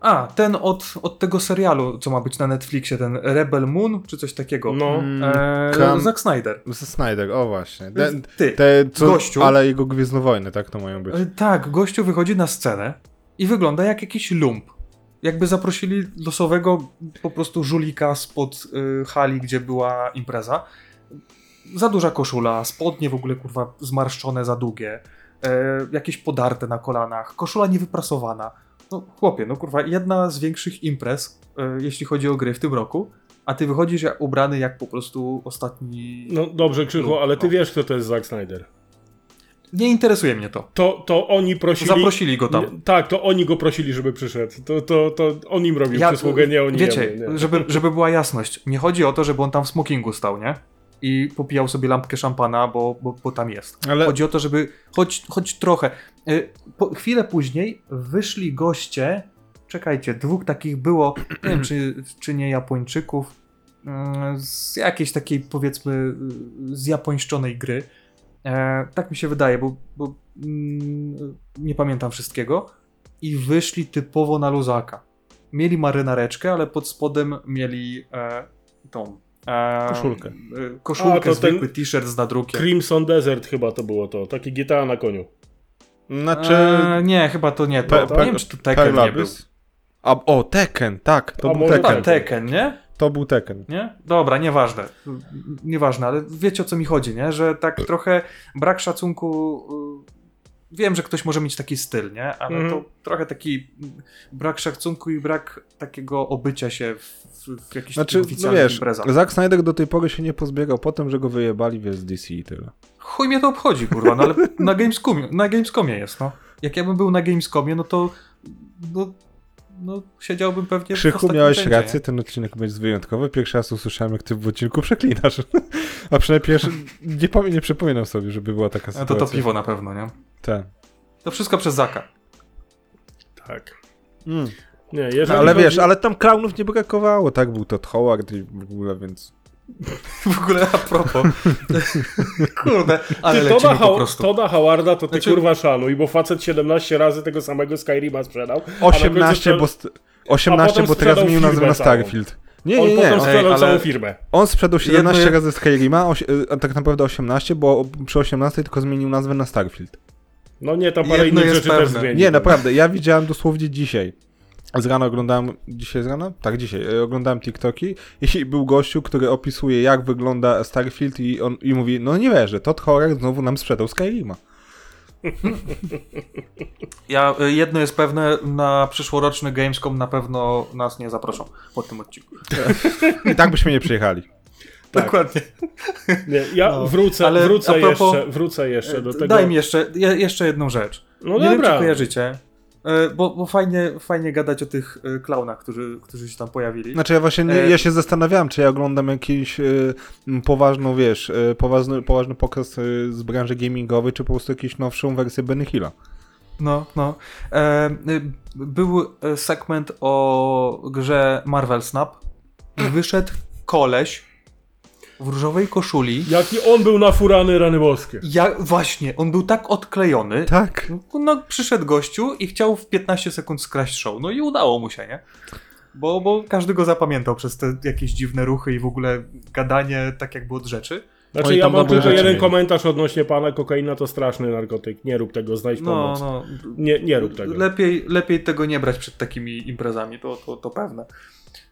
a, ten od, od tego serialu, co ma być na Netflixie, ten Rebel Moon, czy coś takiego. No. Mm, E, Zack Snyder. Ze Snyder, o właśnie. Te, Ty. te co, gościu. Ale jego Gwiezdnowojny, tak to mają być. E, tak, gościu wychodzi na scenę i wygląda jak jakiś lump. Jakby zaprosili losowego po prostu żulika spod y, hali, gdzie była impreza. Za duża koszula, spodnie w ogóle kurwa zmarszczone za długie, e, jakieś podarte na kolanach, koszula niewyprasowana. No chłopie, no kurwa, jedna z większych imprez, e, jeśli chodzi o gry w tym roku, a ty wychodzisz jak, ubrany jak po prostu ostatni... No dobrze, Krzychu, ale ty no. wiesz, kto to jest Zack Snyder. Nie interesuje mnie to. To, to oni prosili... Zaprosili go tam. Nie, tak, to oni go prosili, żeby przyszedł. To, to, to on im robił Ja- przysługę, nie oni Wiecie, nie. Żeby, żeby była jasność, nie chodzi o to, żeby on tam w smokingu stał, nie? I popijał sobie lampkę szampana, bo, bo, bo tam jest. Ale Chodzi o to, żeby choć, choć trochę. Y, Po, chwilę później wyszli goście, czekajcie, dwóch takich było, nie wiem czy, czy nie Japończyków, mm, z jakiejś takiej powiedzmy y, zjapońszczonej gry. E, tak mi się wydaje, bo, bo mm, nie pamiętam wszystkiego. I wyszli typowo na luzaka. Mieli marynareczkę, ale pod spodem mieli e, tą e, Koszulkę. A, koszulkę, to zwykły ten- t-shirt z nadrukiem. Crimson Desert chyba to było to. Taki GTA na koniu. znaczy... E, nie, chyba to nie to. Pe- nie wiem, czy to Tekken nie był. A, o, Tekken, tak, to A był może Tekken. Chyba Tekken, nie? To był Tekken. Nie? Dobra, nieważne. Nieważne, ale wiecie o co mi chodzi, nie? Że tak trochę brak szacunku. Wiem, że ktoś może mieć taki styl, nie? Ale Mhm. to trochę taki brak szacunku i brak takiego obycia się w, w, w jakichś Znaczy, no wiesz, imprezach. Zack Snyder do tej pory się nie pozbiegał po tym, że go wyjebali wiesz, z DC i tyle. Chuj mnie to obchodzi, kurwa, no ale na Gamescomie, na Gamescomie jest, no. Jak ja bym był na Gamescomie, no to no, no siedziałbym pewnie w Krzychu, miałeś rzędzie, rację, ten odcinek będzie wyjątkowy. Pierwszy raz usłyszałem, jak ty w odcinku przeklinasz. A przynajmniej pierwszy... Nie, pamię- nie przypominam sobie, żeby była taka sytuacja. No to to piwo na pewno, nie? Tak. To wszystko przez Zaka. Tak. Mm. Nie, Ale chodzi... wiesz, ale tam klaunów nie brakowało, tak? Był Todd Howard i w ogóle, więc... W ogóle a propos. Kurde, ale Ty, lecimy Toda, po prostu. Toda Howarda to ty Znaczy- kurwa szanuj, bo facet 17 razy tego samego Skyrima sprzedał. a na 18, końcu bo... St- 18, potem bo teraz sprzedał zmienił nazwę na. Starfield. Nie, On nie, nie. potem On, sprzedał ale- całą firmę. on sprzedał 17 Jedno- razy Skyrima, y, a tak naprawdę 18, bo przy 18 tylko zmienił nazwę na Starfield. No nie, tam parę Jedno innych rzeczy też pewne. zmienił. Nie, naprawdę, ja widziałem dosłownie dzisiaj. Z rana oglądałem, dzisiaj z rana? Tak, dzisiaj. e, Oglądałem TikToki i był gościu, który opisuje jak wygląda Starfield i on i mówi, no nie wierzę, Todd Howard znowu nam sprzedał Skyrima. Ja, y, jedno jest pewne, na przyszłoroczny Gamescom na pewno nas nie zaproszą po tym odcinku. I tak byśmy nie przyjechali. Tak. Dokładnie. Nie, ja No, wrócę, ale wrócę, propos- jeszcze, wrócę jeszcze do tego. Daj mi jeszcze, je, jeszcze jedną rzecz. No nie wiem, dobra. czy kojarzycie, bo, bo fajnie, fajnie gadać o tych y, klaunach, którzy, którzy się tam pojawili. Znaczy ja właśnie, nie, E, ja się zastanawiałem, czy ja oglądam jakiś y, poważną, wiesz, y, poważny, poważny pokaz y, z branży gamingowej, czy po prostu jakąś nowszą wersję Benny Hilla. No, no. E, był e, segment o grze Marvel Snap i wyszedł koleś w różowej koszuli. Jaki on był nafurany, rany boskie. Ja, właśnie, on był tak odklejony. Tak. No, przyszedł gościu i chciał w 15 sekund skraść show. No i udało mu się, nie? Bo, bo każdy go zapamiętał przez te jakieś dziwne ruchy i w ogóle gadanie tak jakby od rzeczy. Znaczy ja mam tylko jeden mieli. komentarz odnośnie pana, kokaina to straszny narkotyk. Nie rób tego, znajdź No, pomoc. no. Nie, nie rób tego. Lepiej, lepiej tego nie brać przed takimi imprezami, to, to, to pewne.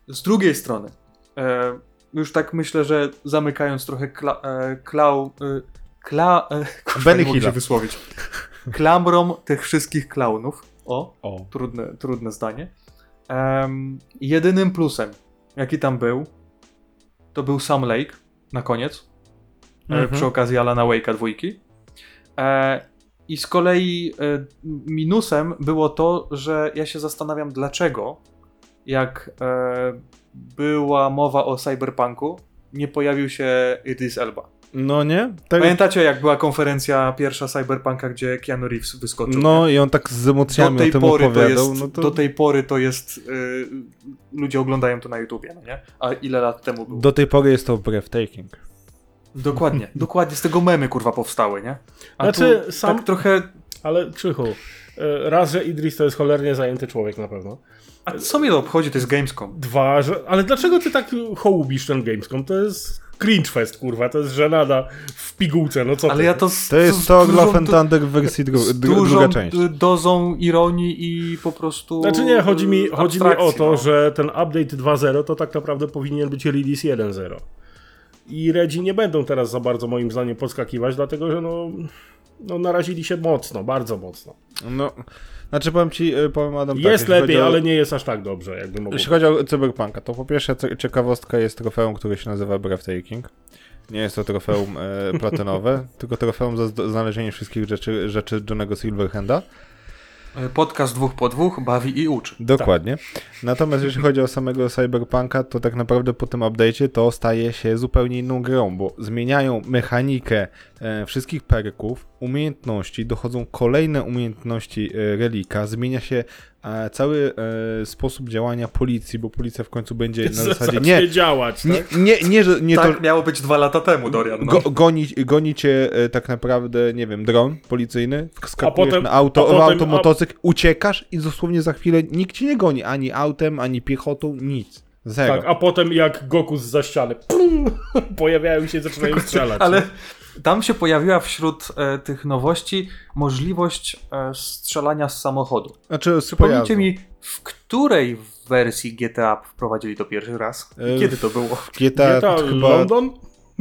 Z drugiej strony, e, już tak myślę, że zamykając trochę kla, e, klau, e, kla, e, kurwa, nie się wysłowić, klamrą tych wszystkich klaunów, o, O. trudne, trudne zdanie, em, jedynym plusem, jaki tam był, to był Sam Lake na koniec, e, Mhm. przy okazji Alana Wake'a dwójki. E, I z kolei e, minusem było to, że ja się zastanawiam, dlaczego, jak e, była mowa o cyberpunku, nie pojawił się Idris Elba. No nie? Tak, Pamiętacie, jak była konferencja pierwsza cyberpunka, gdzie Keanu Reeves wyskoczył? no i on tak z do emocjami tej, o tym pory to opowiadał. jest, no to... do tej pory to jest. y, ludzie oglądają to na YouTubie, no nie? A ile lat temu było? Do tej pory jest to breathtaking. Dokładnie, dokładnie z tego memy kurwa powstały, nie? A Znaczy, tu sam- tak trochę. Ale Krzychu, e, raz, że Idris to jest cholernie zajęty człowiek na pewno. A co mnie to obchodzi, to jest Gamescom. Dwa, że... Ale dlaczego ty tak hołubisz ten Gamescom? To jest cringe fest, kurwa, to jest żenada w pigułce, no co Ale ty? ja to. Z, To jest to and Thunder w wersji dru- z dru- dużą druga część. dozą ironii i po prostu. Znaczy nie, chodzi mi, chodzi mi o to, no. że ten update 2.0 to tak naprawdę powinien być release 1.0. I Redzi nie będą teraz za bardzo moim zdaniem podskakiwać, dlatego że no, no narazili się mocno, bardzo mocno. No, znaczy powiem ci, y, powiem Adam tak, jest lepiej, o- ale nie jest aż tak dobrze, jakby mogło Jeśli chodzi o Cyberpunka, to po pierwsze ciekawostka jest trofeum, które się nazywa Breathtaking. Nie jest to trofeum e, platynowe, tylko trofeum za znalezienie wszystkich rzeczy, rzeczy Johnego Silverhanda. Podcast dwóch po dwóch bawi i uczy. Dokładnie. Natomiast jeśli chodzi o samego Cyberpunka, to tak naprawdę po tym update'cie to staje się zupełnie inną grą, bo zmieniają mechanikę e, wszystkich perków, umiejętności, dochodzą kolejne umiejętności e, relika, zmienia się e, cały e, sposób działania policji, bo policja w końcu będzie na zasadzie nie, działać, nie, tak? nie, nie, że nie tak to... miało być dwa lata temu, Dorian. No. Go, goni, goni cię e, tak naprawdę, nie wiem, dron policyjny, skakujesz potem- na auto, a potem- auto, a- motocykl, uciekasz i dosłownie za chwilę nikt ci nie goni, ani autem, ani piechotą, nic. Zero. Tak, a potem jak Goku z ściany pum, pojawiają się i zaczynają strzelać. Ale tam się pojawiła wśród e, tych nowości możliwość e, strzelania z samochodu. Znaczy, z Przypomnijcie mi, w której wersji GTA wprowadzili to pierwszy raz? E, Kiedy to było? GTA, GTA chyba... London?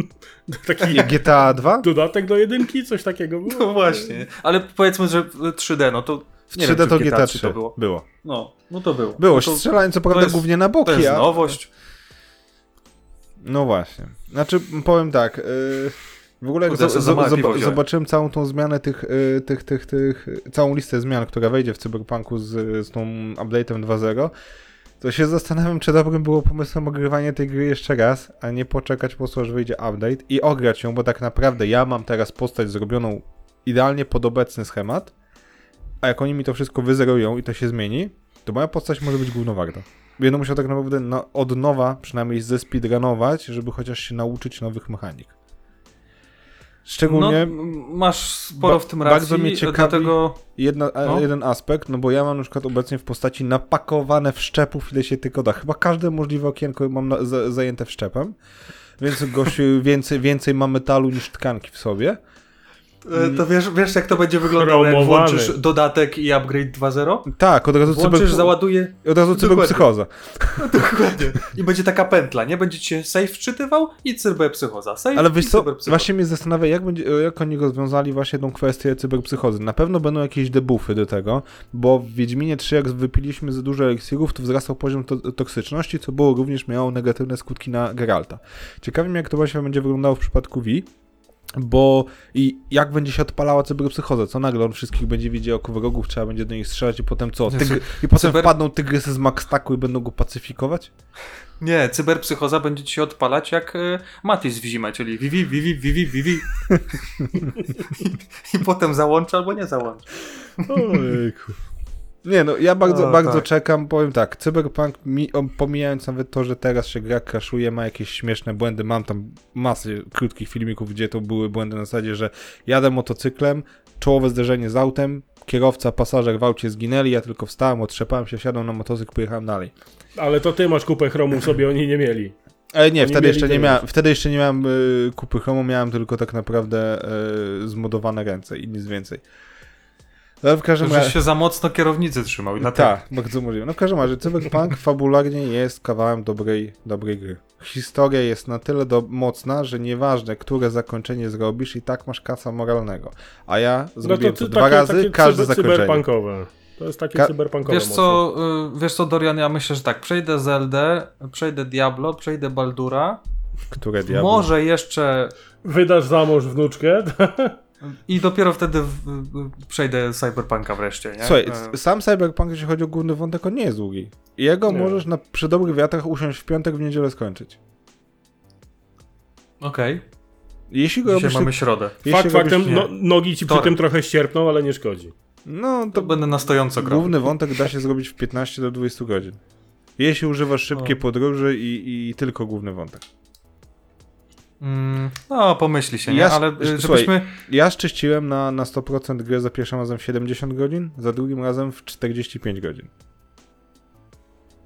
Taki GTA 2? dodatek do jedynki? Coś takiego było? No właśnie. Ale powiedzmy, że w 3D, no to. W Nie 3D wiem, to czy GTA 3 3 to było. było. No, no to było. Było, no to, strzelanie co prawda jest- głównie na to boki, jest a... nowość. No właśnie. Znaczy, powiem tak, yy, W ogóle Kurde, piwo wziąłem. zobaczyłem całą tą zmianę tych, y, tych, tych, tych, całą listę zmian, która wejdzie w Cyberpunku z, z tą update'em 2.0, to się zastanawiam, czy dobrym było pomysłem ogrywanie tej gry jeszcze raz, a nie poczekać po prostu, aż wyjdzie update i ograć ją, bo tak naprawdę ja mam teraz postać zrobioną idealnie pod obecny schemat, a jak oni mi to wszystko wyzerują i to się zmieni, to moja postać może być głównowarta. Będę musiał tak naprawdę na, od nowa przynajmniej zespeedrunować, żeby chociaż się nauczyć nowych mechanik. Szczególnie No, masz sporo w tym bardzo racji, mnie ciekawi- dlatego... jedna, a- No. jeden aspekt, no bo ja mam na przykład obecnie w postaci napakowane wszczepów, ile się tylko da. Chyba każde możliwe okienko mam na, za, zajęte wszczepem, więc gościu więcej, więcej ma metalu niż tkanki w sobie. E, To wiesz, wiesz jak to będzie wyglądało, jak Chromowany. włączysz dodatek i upgrade 2.0? Tak, od razu Włączysz, cyber, załaduje... od razu Dokładnie. cyberpsychoza. Dokładnie. I będzie taka pętla, nie? Będzie ci się save wczytywał i cyberpsychoza. Save Ale i wiesz co, cyberpsychoza. właśnie mnie zastanawia, jak, będzie, jak oni rozwiązali właśnie tą kwestię cyberpsychozy. Na pewno będą jakieś debuffy do tego, bo w Wiedźminie 3 jak wypiliśmy za dużo eliksirów, to wzrastał poziom to toksyczności, co było również miało negatywne skutki na Geralta. Ciekawi mnie, jak to właśnie będzie wyglądało w przypadku Vi, bo i jak będzie się odpalała cyberpsychoza, co nagle on wszystkich będzie widział jako wrogów, trzeba będzie do nich strzelać i potem co? I potem cyber- wpadną tygrysy z Maxtaku i będą go pacyfikować? Nie, cyberpsychoza będzie ci się odpalać jak y, Matis w zimę, czyli vivi, vivi, vivi, vivi. I potem załącza albo nie załącza. Ojejku. Nie no, ja bardzo, O, bardzo tak. czekam, powiem tak, Cyberpunk, mi, pomijając nawet to, że teraz się gra crashuje, ma jakieś śmieszne błędy, mam tam masę krótkich filmików, gdzie to były błędy na zasadzie, że jadę motocyklem, czołowe zderzenie z autem, kierowca, pasażer w aucie zginęli, ja tylko wstałem, otrzepałem się, wsiadłem na motocykl, pojechałem dalej. Ale to ty masz kupę chromów sobie, oni nie mieli. Ale nie, Oni wtedy jeszcze nie miałem, wtedy jeszcze nie miałem y, kupy chromu, miałem tylko tak naprawdę y, zmodowane ręce i nic więcej. Ale w każdym razie... się za mocno kierownicy trzymał i dlatego. Tak, bardzo możliwe. No w każdym razie, Cyberpunk fabularnie jest kawałem dobrej, dobrej gry. Historia jest na tyle do, mocna, że nieważne, które zakończenie zrobisz, i tak masz kasa moralnego. A ja zrobiłem No to to, dwa takie- razy, takie każde cyber- zakończenie. Cyberpunkowe. To jest takie Ka- cyberpunkowe Wiesz co, y, wiesz co, Dorian, ja myślę, że tak, przejdę Zeldę, przejdę Diablo, przejdę Baldura, Które diabły. może jeszcze Wydasz za mąż wnuczkę? i dopiero wtedy w, w, przejdę Cyberpunka wreszcie, nie? Słuchaj, E, sam Cyberpunk, jeśli chodzi o główny wątek, on nie jest długi. I Jego Nie. możesz na, przy dobrych wiatrach usiąść w piątek, w niedzielę skończyć. Okej, Jeśli go dzisiaj robisz... mamy środę. jeśli Fakt robisz- faktem, nie. no, nogi ci przy Wtorek. tym trochę ścierpną, ale nie szkodzi. No, To to będę na stojąco grał. Główny wątek da się zrobić w 15 do 20 godzin. Jeśli używasz szybkiej O. podróży i, i tylko główny wątek. Mm, no, pomyśli się, nie? Ja Ale y, słuchaj, żebyśmy... Ja szczyściłem na, na 100% grę za pierwszym razem w 70 godzin, za drugim razem w 45 godzin.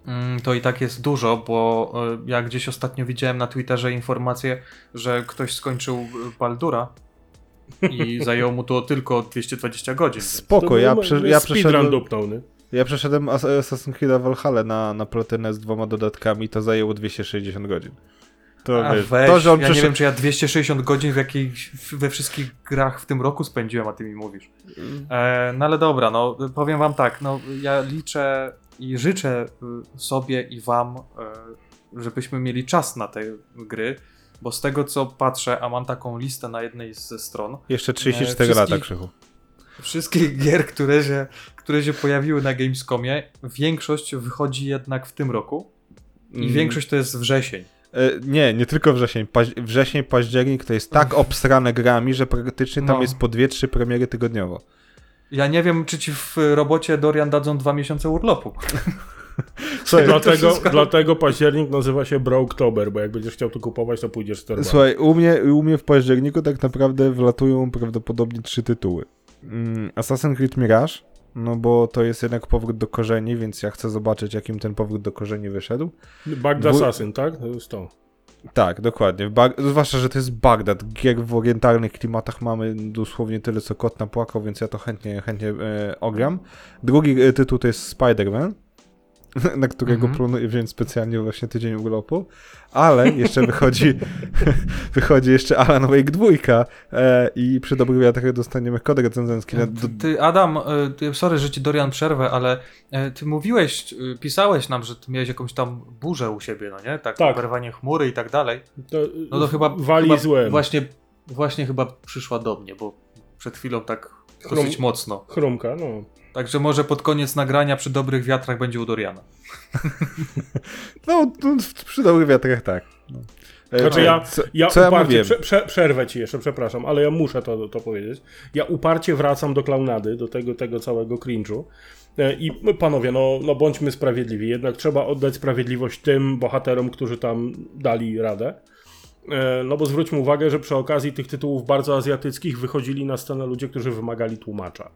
Mm, To i tak jest dużo, bo y, ja gdzieś ostatnio widziałem na Twitterze informację, że ktoś skończył y, Baldura i zajęło mu to tylko 220 godzin. Spoko, ja, prze, ja, przeszedłem, dupnął, nie? ja przeszedłem As- Assassin's Creed Valhalla na, na platynę z dwoma dodatkami, to zajęło 260 godzin. To, A wiesz, weź, to, że on ja nie przeszedł... wiem, czy ja 260 godzin w jakiejś, we wszystkich grach w tym roku spędziłem, a ty mi mówisz. E, no ale dobra, no powiem wam tak, no ja liczę i życzę y, sobie i wam, e, żebyśmy mieli czas na te gry, bo z tego co patrzę, a mam taką listę na jednej ze stron, Jeszcze 34 E, lata, Krzychu. wszystkich gier, które się, które się pojawiły na Gamescomie, większość wychodzi jednak w tym roku i Mm. większość to jest wrzesień. E, Nie, nie tylko wrzesień. Paź- wrzesień, październik to jest tak obsrane grami, że praktycznie tam No. jest po 2-3 premiery tygodniowo. Ja nie wiem, czy ci w robocie Dorian dadzą dwa miesiące urlopu. Słuchaj, Dlatego, wszystko- dlatego październik nazywa się Brooktober, bo jak będziesz chciał to kupować, to pójdziesz z torbami. Słuchaj, u mnie, u mnie w październiku tak naprawdę wlatują prawdopodobnie trzy tytuły. Mm, Assassin's Creed Mirage, no bo to jest jednak powrót do korzeni, więc ja chcę zobaczyć, jakim ten powrót do korzeni wyszedł. Bagd Dwu- Assassin, tak? To jest to. Tak, dokładnie. Bag- zwłaszcza, że to jest Bagdad. Gier w orientalnych klimatach mamy dosłownie tyle, co kot napłakał, więc ja to chętnie, chętnie e, ogram. Drugi e, tytuł to jest Spider-Man, na którego Mhm. planuję wziąć specjalnie właśnie tydzień urlopu, ale jeszcze wychodzi wychodzi jeszcze Alan Wake 2 e, i przy dobrych wiatrach dostaniemy kod recenzencki na, do, Ty, Adam, y, ty, sorry, że ci Dorian przerwę, ale y, ty mówiłeś, y, pisałeś nam, że ty miałeś jakąś tam burzę u siebie, no nie? Tak, Tak. oberwanie chmury i tak dalej. to No to chyba, wali chyba złem. właśnie właśnie chyba przyszła do mnie, bo przed chwilą tak Chrum- dosyć mocno. Chrumka, no. Także może pod koniec nagrania przy dobrych wiatrach będzie u Doriana. No, no, przy dobrych wiatrach tak. No. E, Znaczy ja, co, ja co ja uparcie, mówiłem? prze, prze, przerwę ci jeszcze, przepraszam, ale ja muszę to, to powiedzieć. Ja uparcie wracam do klaunady, do tego, tego całego cringe'u. E, I panowie, no, no bądźmy sprawiedliwi. Jednak trzeba oddać sprawiedliwość tym bohaterom, którzy tam dali radę. E, No bo zwróćmy uwagę, że przy okazji tych tytułów bardzo azjatyckich wychodzili na scenę ludzie, którzy wymagali tłumacza.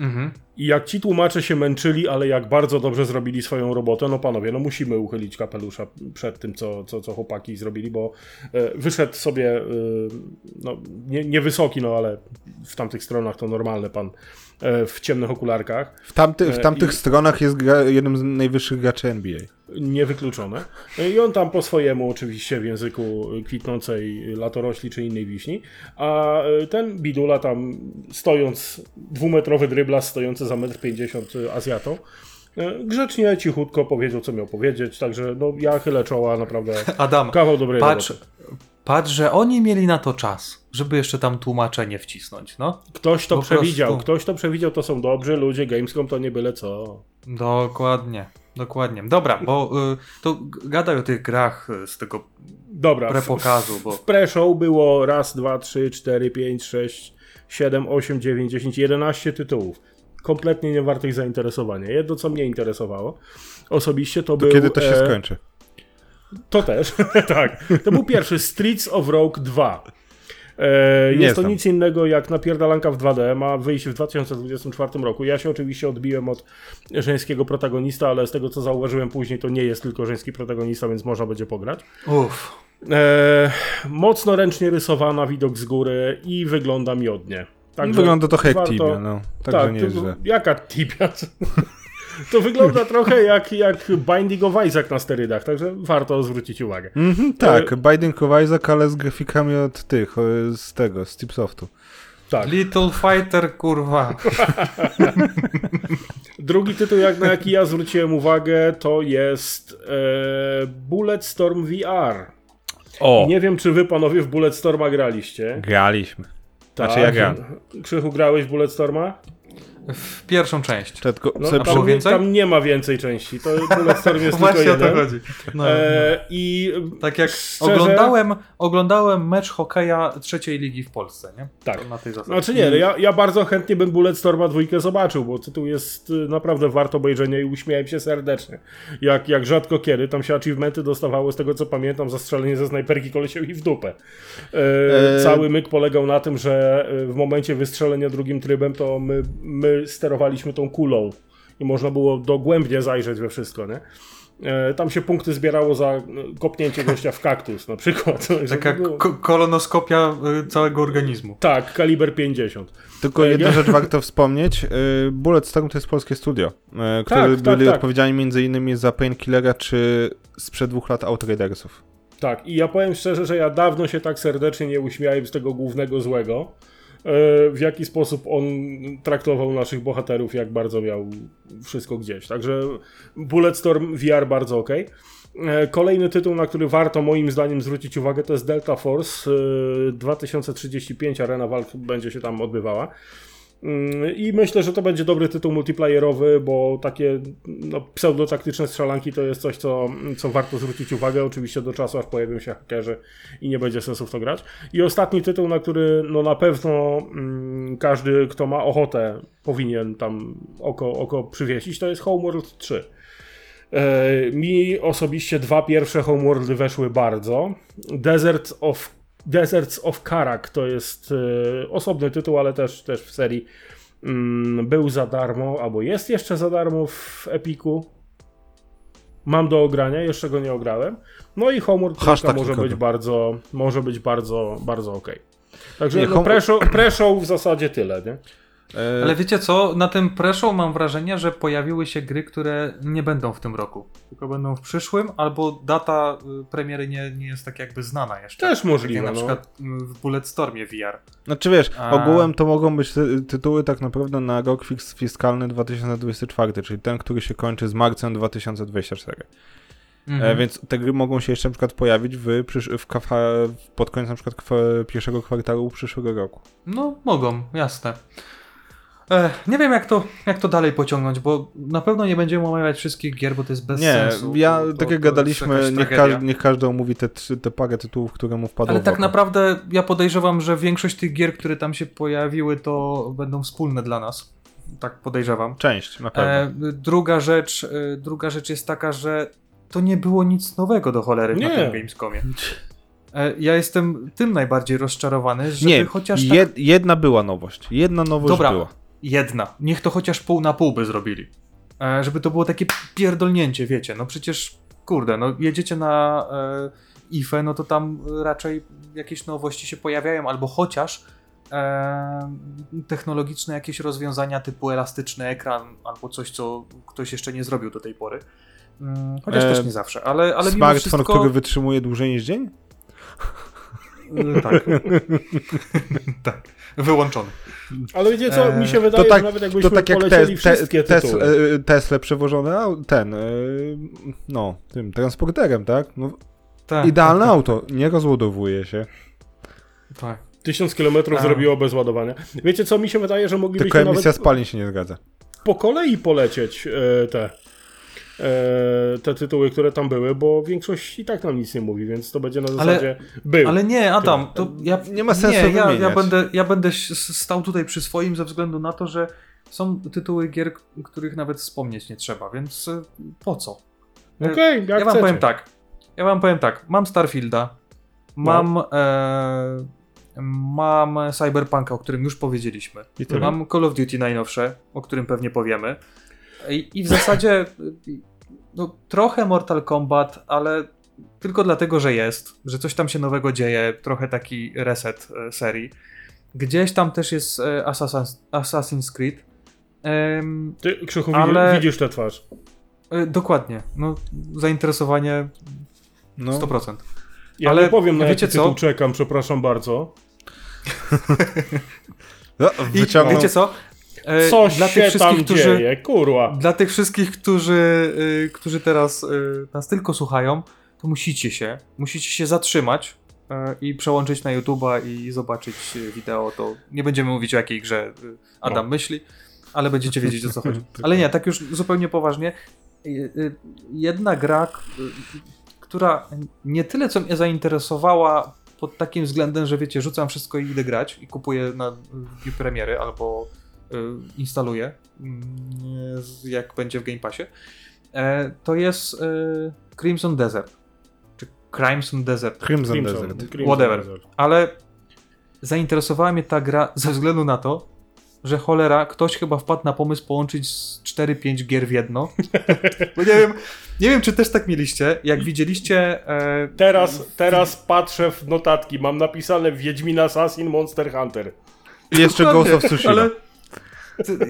Mhm. I jak ci tłumacze się męczyli, ale jak bardzo dobrze zrobili swoją robotę, no panowie, no musimy uchylić kapelusza przed tym, co, co, co chłopaki zrobili, bo e, wyszedł sobie, e, no nie, niewysoki, no ale w tamtych stronach to normalne pan w ciemnych okularkach, W, tamty, w E, tamtych i- stronach jest gra, jednym z najwyższych graczy NBA. niewykluczone. E, I on tam po swojemu oczywiście w języku kwitnącej latorośli czy innej wiśni, a e, ten bidula tam stojąc, dwumetrowy dryblas stojący za 1,50 m Azjatą, e, grzecznie, cichutko powiedział, co miał powiedzieć, także no ja chylę czoła, naprawdę Adam, kawał dobrej patrz, roboty. Patrz, że oni mieli na to czas, żeby jeszcze tam tłumaczenie wcisnąć, no. Ktoś to po przewidział, prostu. ktoś to przewidział, to są dobrzy ludzie, Gamescom to nie byle co. Dokładnie, dokładnie. Dobra, bo y, to gadaj o tych grach y, z tego Dobra, w- prepokazu, bo... W pre-show było raz, dwa, trzy, cztery, pięć, sześć, siedem, osiem, dziewięć, dziesięć, jedenaście tytułów. Kompletnie nie wartych zainteresowania. Jedno, co mnie interesowało osobiście, to, To był... kiedy to się e, skończy? To też, tak. To był pierwszy Streets of Rogue 2. E, Nie jest to znam. nic innego jak napierdalanka w 2D, ma wyjść w 2024 roku. Ja się oczywiście odbiłem od żeńskiego protagonista, ale z tego co zauważyłem później, to nie jest tylko żeński protagonista, więc można będzie pograć. Uff, E, mocno ręcznie rysowana, widok z góry i wygląda miodnie. Także Wygląda trochę jak warto- Tibia, no. Także Tak, nieźle. to, jaka Tibia? To wygląda trochę jak, jak Binding of Isaac na sterydach, także warto zwrócić uwagę. Mhm, tak, Binding of Isaac, ale z grafikami od tych, z tego, z Tipsoftu. Tak. Little Fighter, kurwa. Drugi tytuł, jak na jaki ja zwróciłem uwagę, to jest e, Bulletstorm VR. O, Nie wiem, czy wy panowie w Bulletstorma graliście. graliśmy. Znaczy Tak. ja gram. Krzychu, grałeś w Bulletstorma? W pierwszą część. Tylko No, tam, było więcej? tam nie ma więcej części. To Bulletstorm jest tylko Właśnie o to jeden. chodzi. No, no. E, I Tak jak szczerze- oglądałem, oglądałem mecz hokeja trzeciej ligi w Polsce, nie? Tak. To Na tej zasadzie. Znaczy nie, no ja, ja bardzo chętnie bym Bulletstorma dwójkę zobaczył, bo tytuł jest y, naprawdę warto obejrzenia i uśmiałem się serdecznie. Jak, jak rzadko kiedy, tam się achievementy dostawało, z tego co pamiętam, za strzelenie ze snajperki kolesiowi w dupę. E, Eee. Cały myk polegał na tym, że e, w momencie wystrzelenia drugim trybem to my, my sterowaliśmy tą kulą i można było dogłębnie zajrzeć we wszystko, nie? E, Tam się punkty zbierało za e, kopnięcie gościa w kaktus na przykład. Taka było- kolonoskopia y, całego organizmu. Tak, kaliber 50. Tylko E, jedna ja- rzecz warto wspomnieć. Bulletstorm to jest polskie studio, y, które tak, byli tak. odpowiedzialni między innymi za Painkillera czy sprzed dwóch lat Outridersów. Tak, i ja powiem szczerze, że ja dawno się tak serdecznie nie uśmiałem z tego głównego złego. E, W jaki sposób on traktował naszych bohaterów, jak bardzo miał wszystko gdzieś. Także Bulletstorm VR bardzo ok. Kolejny tytuł, na który warto moim zdaniem zwrócić uwagę, to jest Delta Force e, 2035. Arena walk będzie się tam odbywała. Mm, I myślę, że to będzie dobry tytuł multiplayerowy, bo takie no, pseudotaktyczne strzelanki to jest coś, co, co warto zwrócić uwagę. Oczywiście do czasu, aż pojawią się hakerzy i nie będzie sensu w to grać. I ostatni tytuł, na który no, na pewno mm, każdy, kto ma ochotę, powinien tam oko, oko przywiesić, to jest Homeworld 3. E, Mi osobiście dwa pierwsze Homeworldy weszły bardzo. Desert of, Deserts of Karak to jest e, osobny tytuł, ale też, też w serii mm, był za darmo, albo jest jeszcze za darmo w Epiku. Mam do ogrania, jeszcze go nie ograłem. No i Homeworld Hashtag może być bardzo, może być bardzo, bardzo ok. Także Nie, no, Home- w zasadzie tyle, nie? E, Ale wiecie co, na tym pre-show mam wrażenie, że pojawiły się gry, które nie będą w tym roku, tylko będą w przyszłym, albo data y, premiery nie, nie jest tak jakby znana jeszcze. Też Tak możliwe, na no. przykład y, w Bulletstormie VR. Znaczy wiesz, A. ogółem to mogą być ty tytuły tak naprawdę na rok fix- fiskalny 2024, czyli ten, który się kończy z marcem 2024. Mhm. E, więc te gry mogą się jeszcze na przykład pojawić w, w pod koniec na przykład pierwszego kwartału przyszłego roku. No, mogą, jasne. Nie wiem, jak to, jak to dalej pociągnąć, bo na pewno nie będziemy omawiać wszystkich gier, bo to jest bez nie, sensu. ja, to, to, tak jak to gadaliśmy, niech, każ, niech każdy omówi te, trzy- te parę tytułów, które mu wpadły Ale tak naprawdę ja podejrzewam, że większość tych gier, które tam się pojawiły, to będą wspólne dla nas. Tak podejrzewam. Część, na pewno. E, druga rzecz, e, druga rzecz jest taka, że to nie było nic nowego do cholery na Nie. tym Gamescomie. E, ja jestem tym najbardziej rozczarowany, nie, chociaż tak jed, jedna była nowość. Jedna nowość Dobra. była. Jedna, niech to chociaż pół na pół by zrobili. E, żeby to było takie pierdolnięcie, wiecie, no przecież, kurde, no jedziecie na e, IFE, no to tam raczej jakieś nowości się pojawiają, albo chociaż e, technologiczne jakieś rozwiązania typu elastyczny ekran, albo coś, co ktoś jeszcze nie zrobił do tej pory. Mm, Chociaż E, też nie zawsze, ale, ale mimo Smartfon, wszystko... który wytrzymuje dłużej niż dzień? E, Tak. tak. Wyłączony. Ale wiecie co, mi się wydaje, To tak, że nawet jakbyśmy to tak jak polecieli te, te, wszystkie tes, tytuły. e, Tesla przewożone ten, e, no, tym transporterem, tak? No, Tak, idealne tak, auto, nie rozładowuje się. Tak. Tysiąc kilometrów A. zrobiło bez ładowania. Wiecie co, mi się wydaje, że Tylko moglibyśmy emisja nawet spalin się nie zgadza. po kolei polecieć e, te, e, te tytuły, które tam były, bo większość i tak nam nic nie mówi, więc to będzie na Ale- zasadzie był. Ale nie, Adam, to ja Nie ma sensu nie, ja, ja będę, ja będę stał tutaj przy swoim ze względu na to, że są tytuły gier, których nawet wspomnieć nie trzeba, więc y, po co? Okej, jak ja wam chcecie. powiem tak. Ja wam powiem tak. Mam Starfielda, mam No. e, mam Cyberpunka, o którym już powiedzieliśmy. Mam Call of Duty najnowsze, o którym pewnie powiemy. I, i w zasadzie no, trochę Mortal Kombat, ale tylko dlatego, że jest, że coś tam się nowego dzieje, trochę taki reset e, serii. Gdzieś tam też jest e, Assassin's, Assassin's Creed. Em, Ty, Krzychu, Ale- widzisz tę twarz. e, dokładnie. No, zainteresowanie No, 100%. Ja Ale nie powiem, na wiecie co? czekam, przepraszam bardzo. no I wiecie co? E, Co dla się tych wszystkich, tam którzy, dzieje, kurwa. Dla tych wszystkich, którzy, y, którzy teraz y, nas tylko słuchają, to musicie się, musicie się zatrzymać y, i przełączyć na YouTube'a i zobaczyć wideo. To nie będziemy mówić o jakiej grze Adam No. myśli, ale będziecie wiedzieć o co chodzi. Ale nie, tak już zupełnie poważnie. Jedna gra, która nie tyle co mnie zainteresowała pod takim względem, że wiecie, rzucam wszystko i idę grać i kupuję na premiery albo instaluję, mm, jak będzie w Game Passie, e, to jest e, Crimson Desert. Czy Crimson Desert. Crimson, Crimson, Desert. Crimson Whatever. Desert. Ale zainteresowała mnie ta gra ze względu na to, że cholera, ktoś chyba wpadł na pomysł połączyć z 4-5 gier w jedno. Bo nie wiem, nie wiem, czy też tak mieliście. Jak widzieliście. E, Teraz, teraz patrzę w notatki, mam napisane Wiedźmin Assassin Monster Hunter. I jeszcze Ghost of Tsushima. Ale,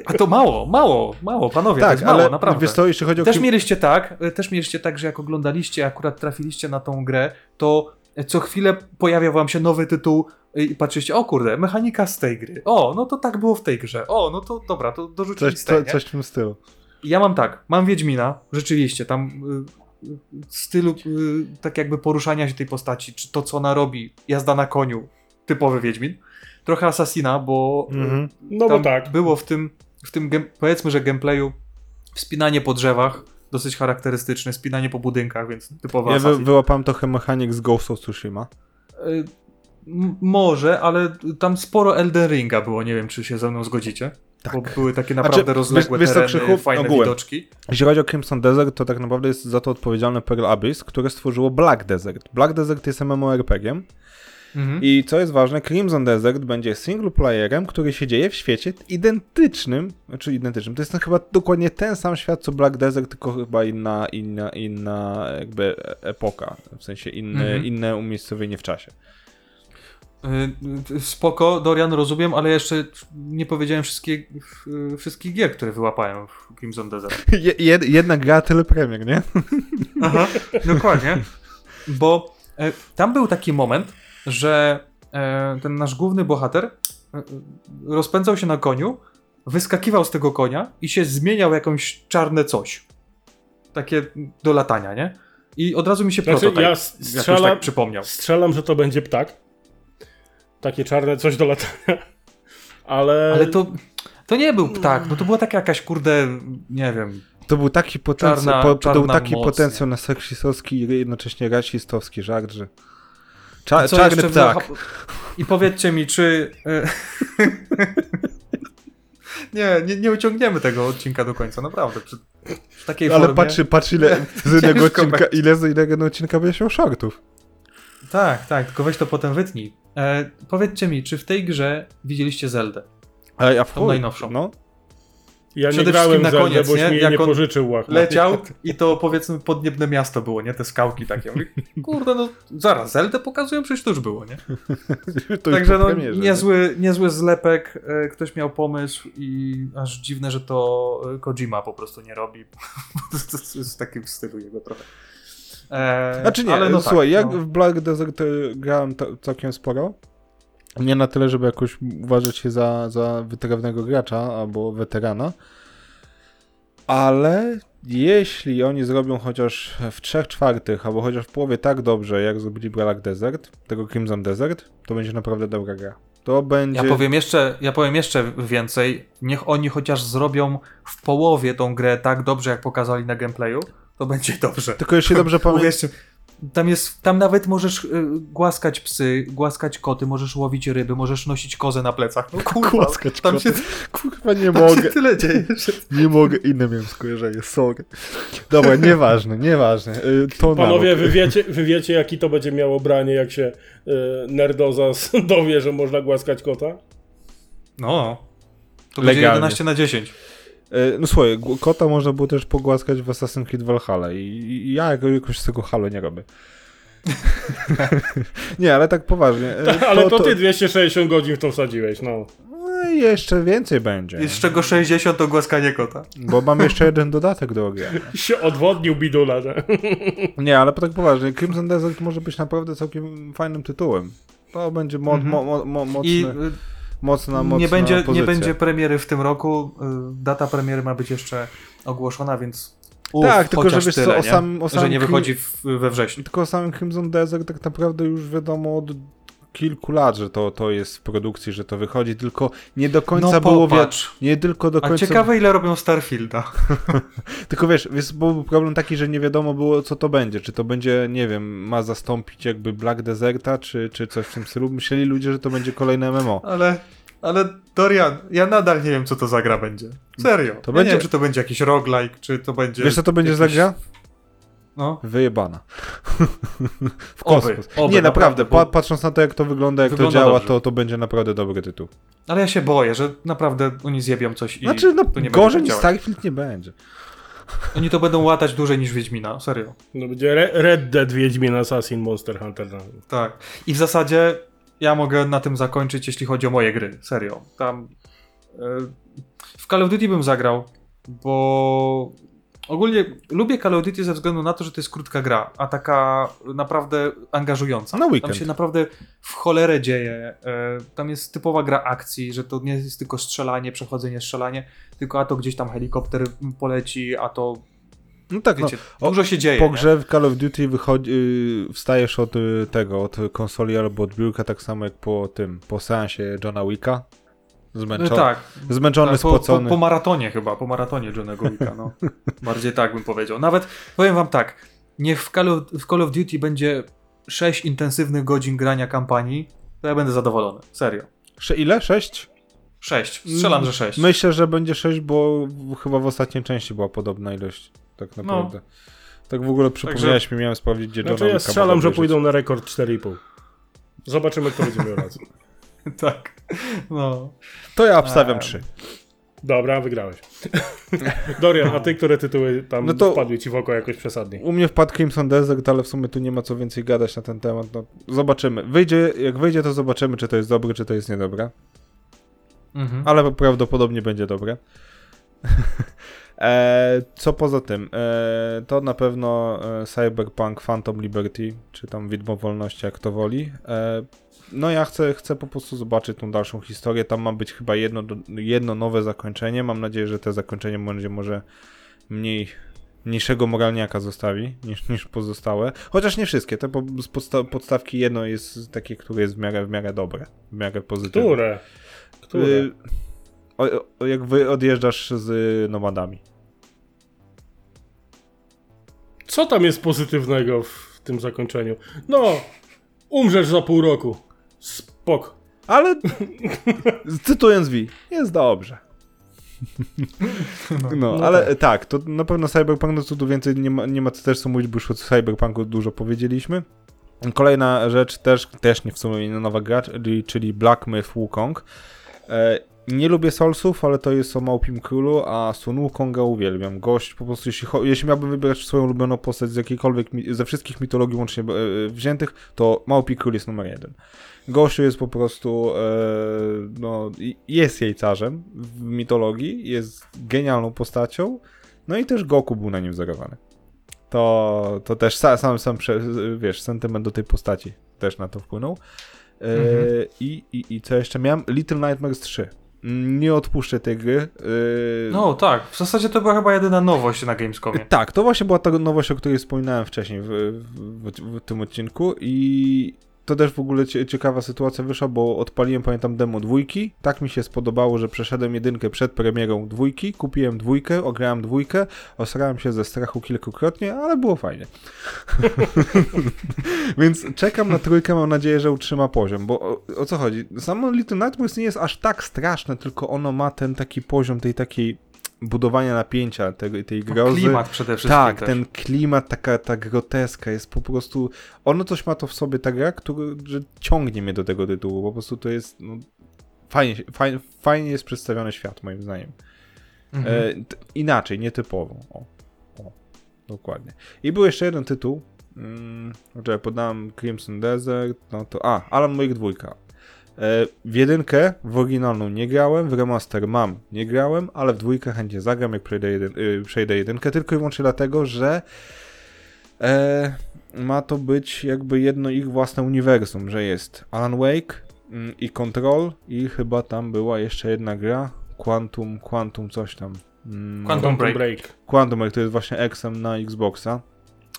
a to mało, mało, mało, panowie, to tak, jest mało, ale naprawdę. wiesz co, jeśli chodzi o Też mieliście tak, y, też mieliście tak, że jak oglądaliście, akurat trafiliście na tą grę, to co chwilę pojawia wam się nowy tytuł y, i patrzycie, o kurde, mechanika z tej gry. O, no to tak było w tej grze. O, no to dobra, to dorzucili coś, tej, co, coś w tym stylu. Ja mam tak, mam Wiedźmina, rzeczywiście, tam y, stylu y, tak jakby poruszania się tej postaci, czy to co ona robi, jazda na koniu, typowy Wiedźmin. Trochę Assassina, bo y, Mhm. No bo tak. było w tym, w tym powiedzmy, że gameplayu wspinanie po drzewach, dosyć charakterystyczne, spinanie po budynkach, więc typowa Ja wy, wyłapałem trochę mechanik z Ghost of Tsushima. Y, Może, ale tam sporo Elden Ringa było, nie wiem czy się ze mną zgodzicie. Tak. Bo były takie naprawdę Znaczy, rozległe wiesz- tereny, Krzychu, fajne ogółem. widoczki. Jeśli chodzi o Crimson Desert, to tak naprawdę jest za to odpowiedzialne Pearl Abyss, które stworzyło Black Desert. Black Desert jest MMORPG Mhm. i co jest ważne, Crimson Desert będzie single playerem, który się dzieje w świecie identycznym, znaczy identycznym, to jest chyba dokładnie ten sam świat co Black Desert, tylko chyba inna, inna, inna jakby e- epoka, w sensie inny, Mhm. inne umiejscowienie w czasie. Y, y, Spoko, Dorian, rozumiem, ale jeszcze nie powiedziałem wszystkie, y, wszystkich gier, które wyłapałem w Crimson Desert. Je, jed, jedna gra, tyle premier, nie? Aha, dokładnie. Bo e, tam był taki moment, że e, ten nasz główny bohater e, e, rozpędzał się na koniu, wyskakiwał z tego konia i się zmieniał w jakąś czarne coś. Takie do latania, nie? I od razu mi się Znaczy, prototyp ja jakoś strzelam, tak przypomniał. strzelam, że to będzie ptak. Takie czarne coś do latania. Ale, Ale to, to nie był ptak, no to była taka jakaś, kurde, nie wiem, To był taki potencjał, Czarna- po, to był taki moc, potencjał na seksistowski i jednocześnie rasistowski żart, że... Cza, Co czarny ptak. I powiedzcie mi, czy. e, nie, nie, nie uciągniemy tego odcinka do końca, naprawdę. Przy, przy takiej Ale formie. patrz, patrz ile z innego odcinka, będzie. ile z innego odcinka będziesz miał shortów. Tak, tak, tylko weź to potem wytnij. E, powiedzcie mi, czy w tej grze widzieliście Zeldę? Ale ja w Tą najnowszą. No. Ja nie przede grałem wszystkim na Zelda, koniec, boś nie? mi Jak nie pożyczył Łachman. Leciał i to powiedzmy podniebne miasto było, nie? Te skałki takie. Mówię, Kurde, no zaraz, Zeldę pokazują, przecież to już było, nie? To Także no, premierze, nie? niezły, niezły zlepek, e, ktoś miał pomysł i aż dziwne, że to e, Kojima po prostu nie robi. to jest w takim stylu jego trochę. E, Znaczy nie, ale no słuchaj, tak, jak no. w Black Desert e, grałem to, całkiem sporo. Nie na tyle, żeby jakoś uważać się za, za wytrawnego gracza albo weterana. Ale jeśli oni zrobią chociaż w 3 czwartych, albo chociaż w połowie tak dobrze, jak zrobili Black Desert, tego Crimson Desert, to będzie naprawdę dobra gra. To będzie... Ja powiem, jeszcze, ja powiem jeszcze więcej. Niech oni chociaż zrobią w połowie tą grę tak dobrze, jak pokazali na gameplayu, to będzie dobrze. Tylko jeśli dobrze pamiętam... Tam jest, tam nawet możesz y, głaskać psy, głaskać koty, możesz łowić ryby, możesz nosić kozę na plecach. No kurwa, Głaskać tam koty. się, Kurwa, nie tam mogę. się tyle dzieje, że... Nie mogę, inne miałem skojarzenie, sorry. Dobra, nieważne, nieważne. Y, To Panowie, wy wiecie, wy wiecie, jaki to będzie miało branie, jak się e, nerdoza dowie, że można głaskać kota? No, to będzie Legalnie. 11 na 10. E, No słuchaj, kota można było też pogłaskać w Assassin's Creed Valhalla i, ja jako- jakoś z tego halo nie robię. nie, ale tak poważnie. e, Ale to, ty 260 godzin w to wsadziłeś, no. No i jeszcze więcej będzie. I z czego 60 to głaskanie kota. Bo mam jeszcze jeden dodatek do gry. Się odwodnił bidula. nie? Nie, ale tak poważnie, Crimson Desert może być naprawdę całkiem fajnym tytułem. To będzie mo, Mhm. mo, mo, mo, mocny, I y, mocna, mocna nie, będzie, nie pozycja. będzie premiery w tym roku. y, Data premiery ma być jeszcze ogłoszona, więc uf, Tak, tylko że wiesz co, tyle, o nie? samym- o że samym nie wychodzi w, we wrześniu. Tylko o samym Crimson Desert tak naprawdę już wiadomo od kilku lat, że to, to jest w produkcji, że to wychodzi, tylko nie do końca No było wiadomo. Nie tylko do A końca. ciekawe ile robią Starfielda. Tylko wiesz, wiesz, był problem taki, że nie wiadomo było, co to będzie. Czy to będzie, nie wiem, ma zastąpić jakby Black Deserta, czy, czy coś w tym stylu. Myśleli ludzie, że to będzie kolejne MMO. Ale, ale Dorian, ja nadal nie wiem co to za gra będzie. Serio. To ja będzie- nie wiem czy to będzie jakiś roguelike, czy to będzie... Wiesz, co to będzie za jakiś- gra? No. Wyjebana. w Oby, kosmos. oby, nie, naprawdę, naprawdę, bo- pa, patrząc na to, jak to wygląda, jak Wygląda to działa, dobrze. to, to będzie naprawdę dobry tytuł. Ale ja się boję, że naprawdę oni zjebią coś i Znaczy, no to nie gorzej niż. Starfield nie będzie. Oni to będą łatać dłużej niż Wiedźmina, serio. No będzie Re Red Dead Wiedźmin Assassin Monster Hunter. no. Tak. I w zasadzie ja mogę na tym zakończyć, jeśli chodzi o moje gry. Serio. Tam. e, w Call of Duty bym zagrał, bo ogólnie lubię Call of Duty ze względu na to, że to jest krótka gra, a taka naprawdę angażująca. Na weekend. Tam się naprawdę w cholerę dzieje. E, Tam jest typowa gra akcji, że to nie jest tylko strzelanie, przechodzenie, strzelanie, tylko a to gdzieś tam helikopter poleci, a to No tak, no, wiecie, o- dużo się dzieje. Po grze w Call of Duty wychodzi, yy, wstajesz od y, tego, od konsoli albo od biurka, tak samo jak po tym, po seansie Johna Wicka. Zmęczony, Tak, zmęczony Tak, po, po, spocony. po maratonie chyba, po maratonie Johnego Wicka, no. Bardziej tak bym powiedział. Nawet powiem wam tak, niech w Call of, w Call of Duty będzie 6 intensywnych godzin grania kampanii, to ja będę zadowolony. Serio. Sze- ile? Sześć? 6. Strzelam, że 6. Myślę, że będzie sześć, bo w- chyba w ostatniej części była podobna ilość. Tak naprawdę. Tak w ogóle przypomniałeś mi, miałem sprawdzić, gdzie Znaczy Johna ja strzelam, że pójdą na rekord 4,5. Zobaczymy, kto będzie miał rację. tak. No. To ja obstawiam trzy. Dobra, wygrałeś. Dorian, a ty które tytuły tam No to- wpadły ci w oko jakoś przesadnie? U mnie wpadł Crimson Desert, ale w sumie tu nie ma co więcej gadać na ten temat. No, zobaczymy. Wyjdzie, jak wyjdzie, to zobaczymy, czy to jest dobre, czy to jest niedobre. Mhm. ale prawdopodobnie będzie dobre. e, co poza tym? E, to na pewno e, Cyberpunk Phantom Liberty, czy tam Widmo Wolności, jak to woli. E, no ja chcę, chcę po prostu zobaczyć tą dalszą historię. Tam ma być chyba jedno, jedno nowe zakończenie. Mam nadzieję, że to zakończenie będzie może mniej niższego moralniaka zostawi niż, niż pozostałe. Chociaż nie wszystkie, te po, z podsta podstawki jedno jest takie, które jest w miarę, w miarę dobre, w miarę pozytywne. Które? Które? Y, o, o, jak wy odjeżdżasz z nomadami. Co tam jest pozytywnego w tym zakończeniu? No, umrzesz za pół roku. Spok. Ale cytując V, jest dobrze. No, ale tak. to na pewno Cyberpunk, no co tu więcej nie ma, nie ma co też co mówić, bo już o Cyberpunku dużo powiedzieliśmy. Kolejna rzecz, też, też nie w sumie nie nowa gra, czyli, czyli Black Myth Wukong. Nie lubię Soulsów, ale to jest o Małpim Królu, a Sun Wukonga uwielbiam. Gość po prostu, jeśli, jeśli miałbym wybrać swoją ulubioną postać z jakiejkolwiek, ze wszystkich mitologii łącznie e, wziętych, to Małpi Król jest numer jeden. Gościu jest po prostu, e, no, jest jajcarzem w mitologii, jest genialną postacią, no i też Goku był na nim wzorowany. To, to też sa, sam, sam, prze, wiesz, sentyment do tej postaci też na to wpłynął. E, i, i, I co jeszcze miałem? Little Nightmares 3. Nie odpuszczę tej gry. e, No tak, w zasadzie to była chyba jedyna nowość na Gamescomie. tak, to właśnie była ta nowość, o której wspominałem wcześniej w, w, w tym odcinku i to też w ogóle cie, ciekawa sytuacja wyszła, bo odpaliłem, pamiętam, demo dwójki. Tak mi się spodobało, że przeszedłem jedynkę przed premierą dwójki, kupiłem dwójkę, ograłem dwójkę, osrałem się ze strachu kilkukrotnie, ale było fajnie. Więc czekam na trójkę, mam nadzieję, że utrzyma poziom, bo o, o co chodzi? Samo Little Nightmares nie jest aż tak straszne, tylko ono ma ten taki poziom tej takiej budowania napięcia tej, tej No, grozy. Klimat przede wszystkim Tak, też. ten klimat, taka ta groteska jest po prostu. Ono coś ma to w sobie ta gra, który, że ciągnie mnie do tego tytułu. Po prostu to jest. No, fajnie, fajnie, fajnie jest przedstawiony świat, moim zdaniem. Mhm. E, t, inaczej, nietypowo. O, o, dokładnie. I był jeszcze jeden tytuł. Mm, znaczy, podałem Crimson Desert. No to. A, Alan Wake 2. E, w jedynkę, w oryginalną nie grałem, w remaster mam, nie grałem, ale w dwójkę chętnie zagram, jak przejdę, jeden, y, przejdę jedynkę, tylko i wyłącznie dlatego, że e, ma to być jakby jedno ich własne uniwersum, że jest Alan Wake mm, i Control i chyba tam była jeszcze jedna gra, Quantum, Quantum coś tam. Mm, Quantum Break. Quantum Break to jest właśnie XM na Xboxa,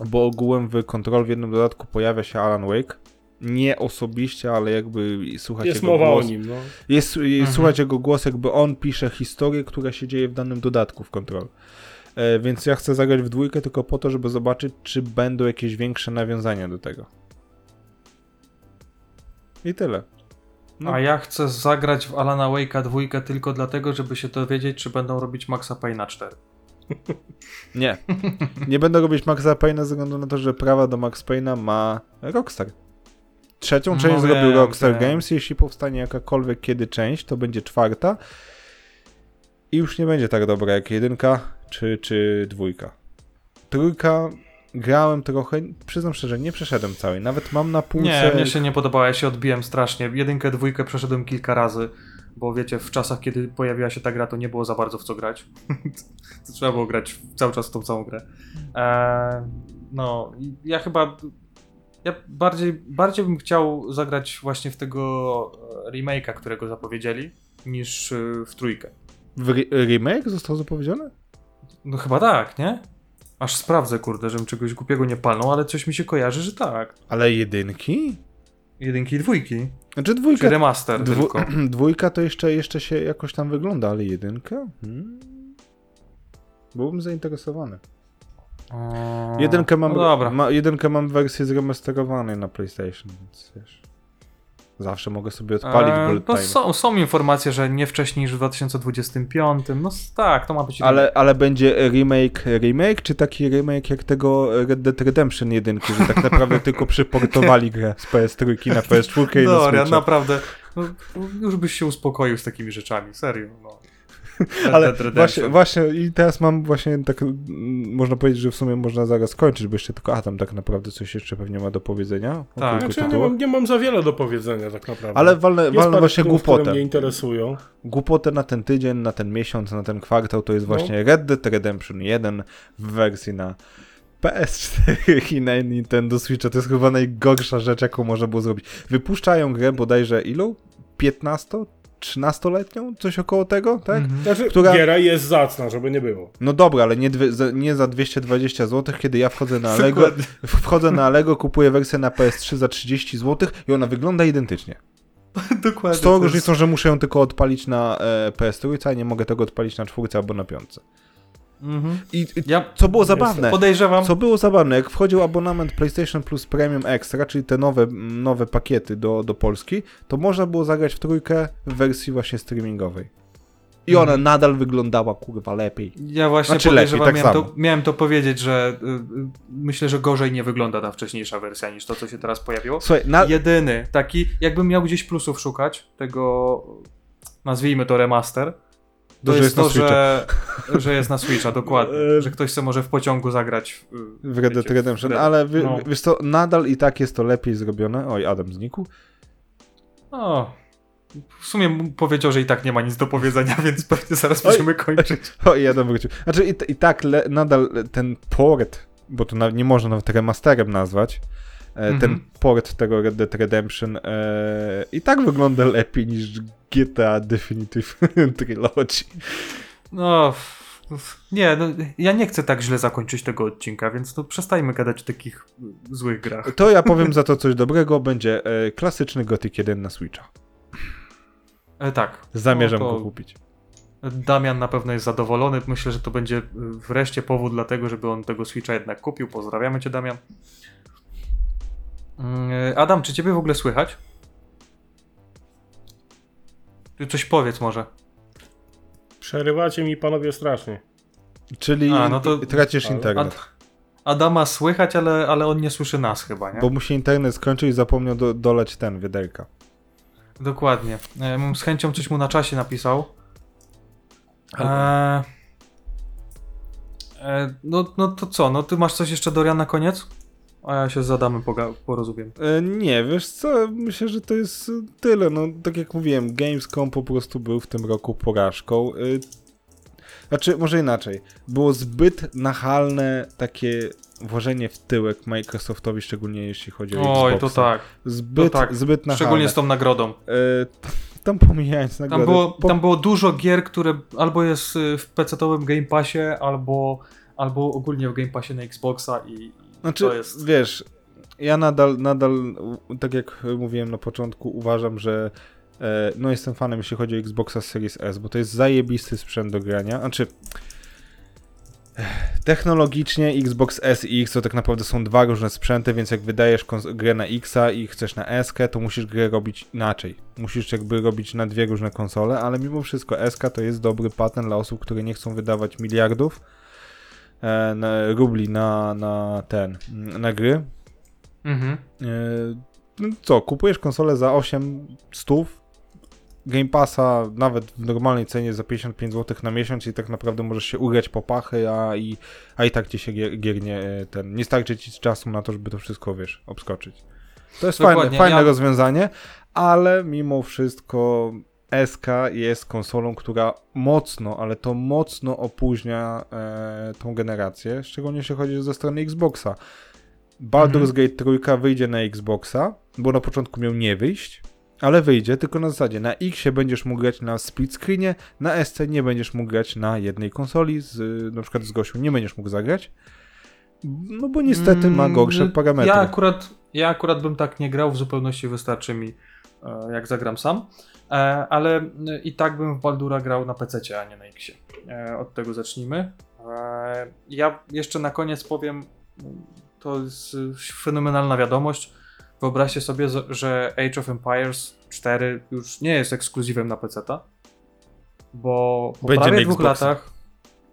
bo ogółem w Control w jednym dodatku pojawia się Alan Wake. Nie osobiście, ale jakby słuchać Jest jego mowa głos. o nim, no. Jest, Mhm. jest słuchać jego głos, jakby on pisze historię, która się dzieje w danym dodatku w Control. E, więc ja chcę zagrać w dwójkę tylko po to, żeby zobaczyć, czy będą jakieś większe nawiązania do tego. I tyle. No. A ja chcę zagrać w Alana Wake'a dwójkę tylko dlatego, żeby się dowiedzieć, czy będą robić Maxa Payne'a 4. Nie. Nie będę robić Maxa Payne'a ze względu na to, że prawa do Max Payne'a ma Rockstar. Trzecią No część zrobił wiem, Rockstar wiem. Games. Jeśli powstanie jakakolwiek kiedy część, to będzie czwarta. I już nie będzie tak dobra jak jedynka czy, czy dwójka. Trójka grałem trochę, przyznam szczerze, nie przeszedłem całej. Nawet mam na półce... Nie, mnie się nie podobała, ja się odbiłem strasznie. Jedynkę, dwójkę przeszedłem kilka razy, bo wiecie, w czasach, kiedy pojawiła się ta gra, to nie było za bardzo w co grać. trzeba było grać cały czas w tą samą grę. Eee, no, ja chyba... Ja bardziej, bardziej bym chciał zagrać właśnie w tego e, remake'a, którego zapowiedzieli, niż e, w trójkę. W re- remake został zapowiedziany? No chyba tak, nie? Aż sprawdzę, kurde, żebym czegoś głupiego nie palnął, ale coś mi się kojarzy, że tak. Ale jedynki? Jedynki i dwójki. Znaczy Czy dwójka... remaster Dwu, tylko. dwójka to jeszcze, jeszcze się jakoś tam wygląda, ale jedynka? Hmm. Byłbym zainteresowany. Eee, Jedynkę mam, No dobra. ma, jedynkę mam w wersji zremasterowanej na PlayStation, więc wiesz. Zawsze mogę sobie odpalić Eee, bullet no time. są, są informacje, że nie wcześniej niż w 2025. No tak, to ma być. Ale, ale będzie remake, remake, czy taki remake jak tego Red Dead Redemption 1, że tak naprawdę tylko przyportowali grę z PS3 na PS4 i na Dorian, Switcha. naprawdę. No, już byś się uspokoił z takimi rzeczami, serio. No. Ale właśnie, właśnie i teraz mam właśnie tak, można powiedzieć, że w sumie można zaraz skończyć, bo jeszcze tylko, a tam tak naprawdę coś jeszcze pewnie ma do powiedzenia. Tak. Znaczy, ja nie, mam, nie mam za wiele do powiedzenia tak naprawdę. Ale walnę, Jest walnę parę właśnie tytułów, głupotę. mnie interesują. Głupotę na ten tydzień, na ten miesiąc, na ten kwartał to jest No. właśnie Red Dead Redemption 1 w wersji na PS4 i na Nintendo Switcha. To jest chyba najgorsza rzecz, jaką można było zrobić. Wypuszczają grę bodajże ilu? 15? 13-letnią, coś około tego, tak? Mhm. Znaczy, Która- giera jest zacna, żeby nie było. No dobra, ale nie, dwie, za, nie za 220 zł, kiedy ja wchodzę na Allegro, wchodzę na Allegro, kupuję wersję na PS3 za 30 zł i ona wygląda identycznie. Dokładnie. Z tą różnicą, że muszę ją tylko odpalić na e, PS3, a nie mogę tego odpalić na czwórce albo na piątce. Mhm. I, Ja co było zabawne, podejrzewam. co było zabawne, jak wchodził abonament PlayStation Plus Premium Extra, czyli te nowe, nowe pakiety do, do Polski, to można było zagrać w trójkę w wersji właśnie streamingowej. I ona Mhm. nadal wyglądała kurwa lepiej. Ja właśnie Znaczy podejrzewam, lepiej, tak miałem, to, miałem to powiedzieć, że y, y, myślę, że gorzej nie wygląda ta wcześniejsza wersja niż to, co się teraz pojawiło. Słuchaj, na, Jedyny taki, jakbym miał gdzieś plusów szukać, tego nazwijmy to remaster, to jest jest na to, że, że jest na Switcha, dokładnie. E, że ktoś sobie może w pociągu zagrać w, w Red Dead Redemption, w Red- ale wy, no. wiesz co, nadal i tak jest to lepiej zrobione. Oj, Adam znikł. O, w sumie powiedział, że i tak nie ma nic do powiedzenia, więc pewnie zaraz Oj. będziemy kończyć. Oj, Adam wrócił. Znaczy i, i tak le, nadal ten port, bo to nie można nawet remasterem nazwać, e, ten port tego Red Dead Redemption e, i tak wygląda lepiej niż GTA Definitive Trilogy. No, nie, no, ja nie chcę tak źle zakończyć tego odcinka, więc no przestajmy gadać o takich złych grach. To ja powiem za to coś dobrego, będzie e, klasyczny Gothic 1 na Switcha. E, tak. Zamierzam No to go kupić. Damian na pewno jest zadowolony. Myślę, że to będzie y, wreszcie powód dla tego, żeby on tego Switcha jednak kupił. Pozdrawiamy cię, Damian. Mm, Adam, czy ciebie w ogóle słychać? Ty coś powiedz może. Przerywacie mi panowie strasznie. Czyli A, no to- tracisz Ale- internet. Ad- Adama słychać, ale, ale on nie słyszy nas chyba, nie? Bo mu się internet skończył i zapomniał do, doleć ten, wiaderka. Dokładnie. Ja bym z chęcią coś mu na czasie napisał. E, e, no, no to co? No ty masz coś jeszcze Dorian na koniec? A ja się z Adamem poga- porozumiem. E, nie, wiesz co, myślę, że to jest e, tyle. No, tak jak mówiłem, Gamescom po prostu był w tym roku porażką. E, znaczy, może inaczej. Było zbyt nachalne takie włożenie w tyłek Microsoftowi, szczególnie jeśli chodzi o Oj, Xboxa. to tak. Zbyt, to tak. zbyt nachalne. Szczególnie z tą nagrodą. E, tam pomijając nagrodę. Tam było, po- tam było dużo gier, które albo jest y, w PC-owym Game Passie, albo, albo ogólnie w Game Passie na Xboxa i Znaczy, to jest... wiesz, ja nadal, nadal, tak jak mówiłem na początku, uważam, że e, no jestem fanem, jeśli chodzi o Xboxa Series S, bo to jest zajebisty sprzęt do grania. Znaczy, eh, technologicznie Xbox S i X to tak naprawdę są dwa różne sprzęty, więc jak wydajesz grę na Xa i chcesz na S, to musisz grę robić inaczej. Musisz jakby robić na dwie różne konsole, ale mimo wszystko S to jest dobry patent dla osób, które nie chcą wydawać miliardów e, na, rubli na, na ten, na gry. Mhm. E, no co, kupujesz konsolę za 8 stów, Game Passa nawet w normalnej cenie za 55 zł na miesiąc i tak naprawdę możesz się ugrać po pachy, a i, a i tak ci się gier, giernie e, ten, nie starczy ci czasu na to, żeby to wszystko, wiesz, obskoczyć. To jest fajne, Dokładnie, fajne ja- rozwiązanie, ale mimo wszystko SK jest konsolą, która mocno, ale to mocno opóźnia e, tą generację, szczególnie jeśli chodzi ze strony Xboxa. Baldur's Mhm. Gate 3 wyjdzie na Xboxa, bo na początku miał nie wyjść, ale wyjdzie tylko na zasadzie na X będziesz mógł grać na split screenie, na SC nie będziesz mógł grać na jednej konsoli, z, na przykład z Gosią nie będziesz mógł zagrać, no bo niestety ma Mm, gorsze parametry. Ja akurat, ja akurat bym tak nie grał, w zupełności wystarczy mi, e, jak zagram sam. E, Ale e, i tak bym w Baldura grał na PC, a nie na Xie. E, Od tego zacznijmy. E, Ja jeszcze na koniec powiem, to jest fenomenalna wiadomość. Wyobraźcie sobie, że Age of Empires 4 już nie jest ekskluzywem na PC, bo po Będzie prawie dwóch Xboxa. latach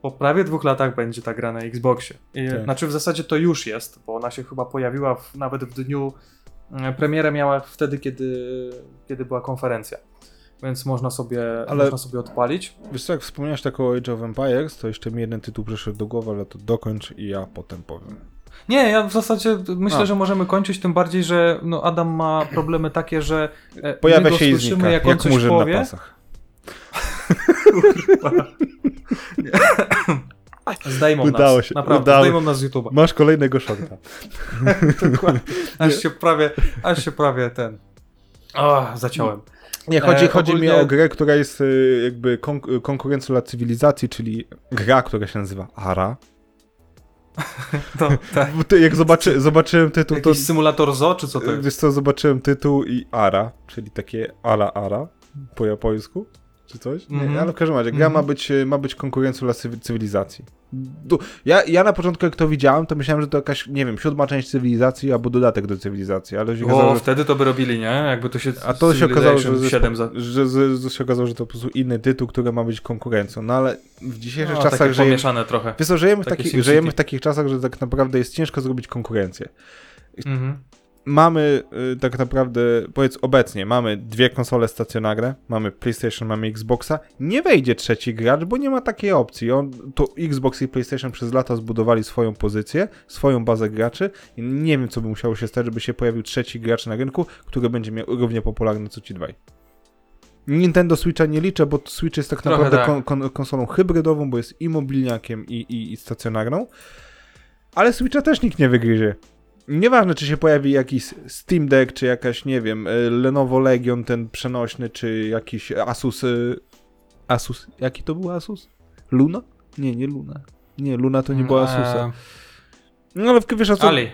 po prawie dwóch latach będzie ta gra na Xboxie. I, Tak. Znaczy w zasadzie to już jest, bo ona się chyba pojawiła w, nawet w dniu e, premierę miała wtedy, kiedy, kiedy była konferencja. Więc można sobie, Ale- można sobie odpalić. Wiesz co, jak wspomniałeś tak o Age of Empires, to jeszcze mi jeden tytuł przyszedł do głowy, ale to dokończ i ja potem powiem. Nie, ja w zasadzie myślę, A. że możemy kończyć, tym bardziej, że no Adam ma problemy takie, że e, Pojawia się i znika, jak jak, on coś murzyn powie. na pasach. Zdejmą Udało nas, się, naprawdę, udało. zdejmą nas z YouTube'a. Masz kolejnego shorta. Dokładnie. Aż się prawie, aż się prawie ten. A, zaciąłem. Nie, chodzi, E, chodzi mi ogólnie- o grę, która jest y, jakby konk- konkurencją dla cywilizacji, czyli gra, która się nazywa Ara. To, tak. Jak zobaczy, zobaczyłem tytuł, to... Jakiś symulator zoo, czy co to jest? Wiesz co, zobaczyłem tytuł i Ara, czyli takie Ala Ara po japońsku, czy coś? Nie, Mhm. ale w każdym razie, gra Mhm. ma, być, ma być konkurencją dla cywi- cywilizacji. Du- Ja, ja na początku jak to widziałem, to myślałem, że to jakaś, nie wiem, siódma część cywilizacji albo dodatek do cywilizacji, ale się okazało, O, że... wtedy to by robili, nie? Jakby to się A to się okazało, że, Civilization 7 za... że, że, że się okazało, że to po prostu inny tytuł, który ma być konkurencją. No ale w dzisiejszych No, czasach takie żyjemy, pomieszane trochę. wiesz co, żyjemy, w SimCity. żyjemy w takich czasach, że tak naprawdę jest ciężko zrobić konkurencję. Mhm. Mamy y, tak naprawdę, powiedz obecnie, mamy dwie konsole stacjonarne, mamy PlayStation, mamy Xboxa, nie wejdzie trzeci gracz, bo nie ma takiej opcji. On, to Xbox i PlayStation przez lata zbudowali swoją pozycję, swoją bazę graczy i nie wiem, co by musiało się stać, żeby się pojawił trzeci gracz na rynku, który będzie miał równie popularny co ci dwaj. Nintendo Switcha nie liczę, bo Switch jest tak naprawdę tak. Kon, kon, konsolą hybrydową, bo jest i mobilniakiem, i, i, i stacjonarną. Ale Switcha też nikt nie wygryzie. Nieważne, czy się pojawi jakiś Steam Deck, czy jakaś, nie wiem, y, Lenovo Legion, ten przenośny, czy jakiś Asus. y, Asus. Jaki to był Asus? Luna? Nie, nie Luna. Nie, Luna to nie była Asusa. No ale wiesz o co, Ali.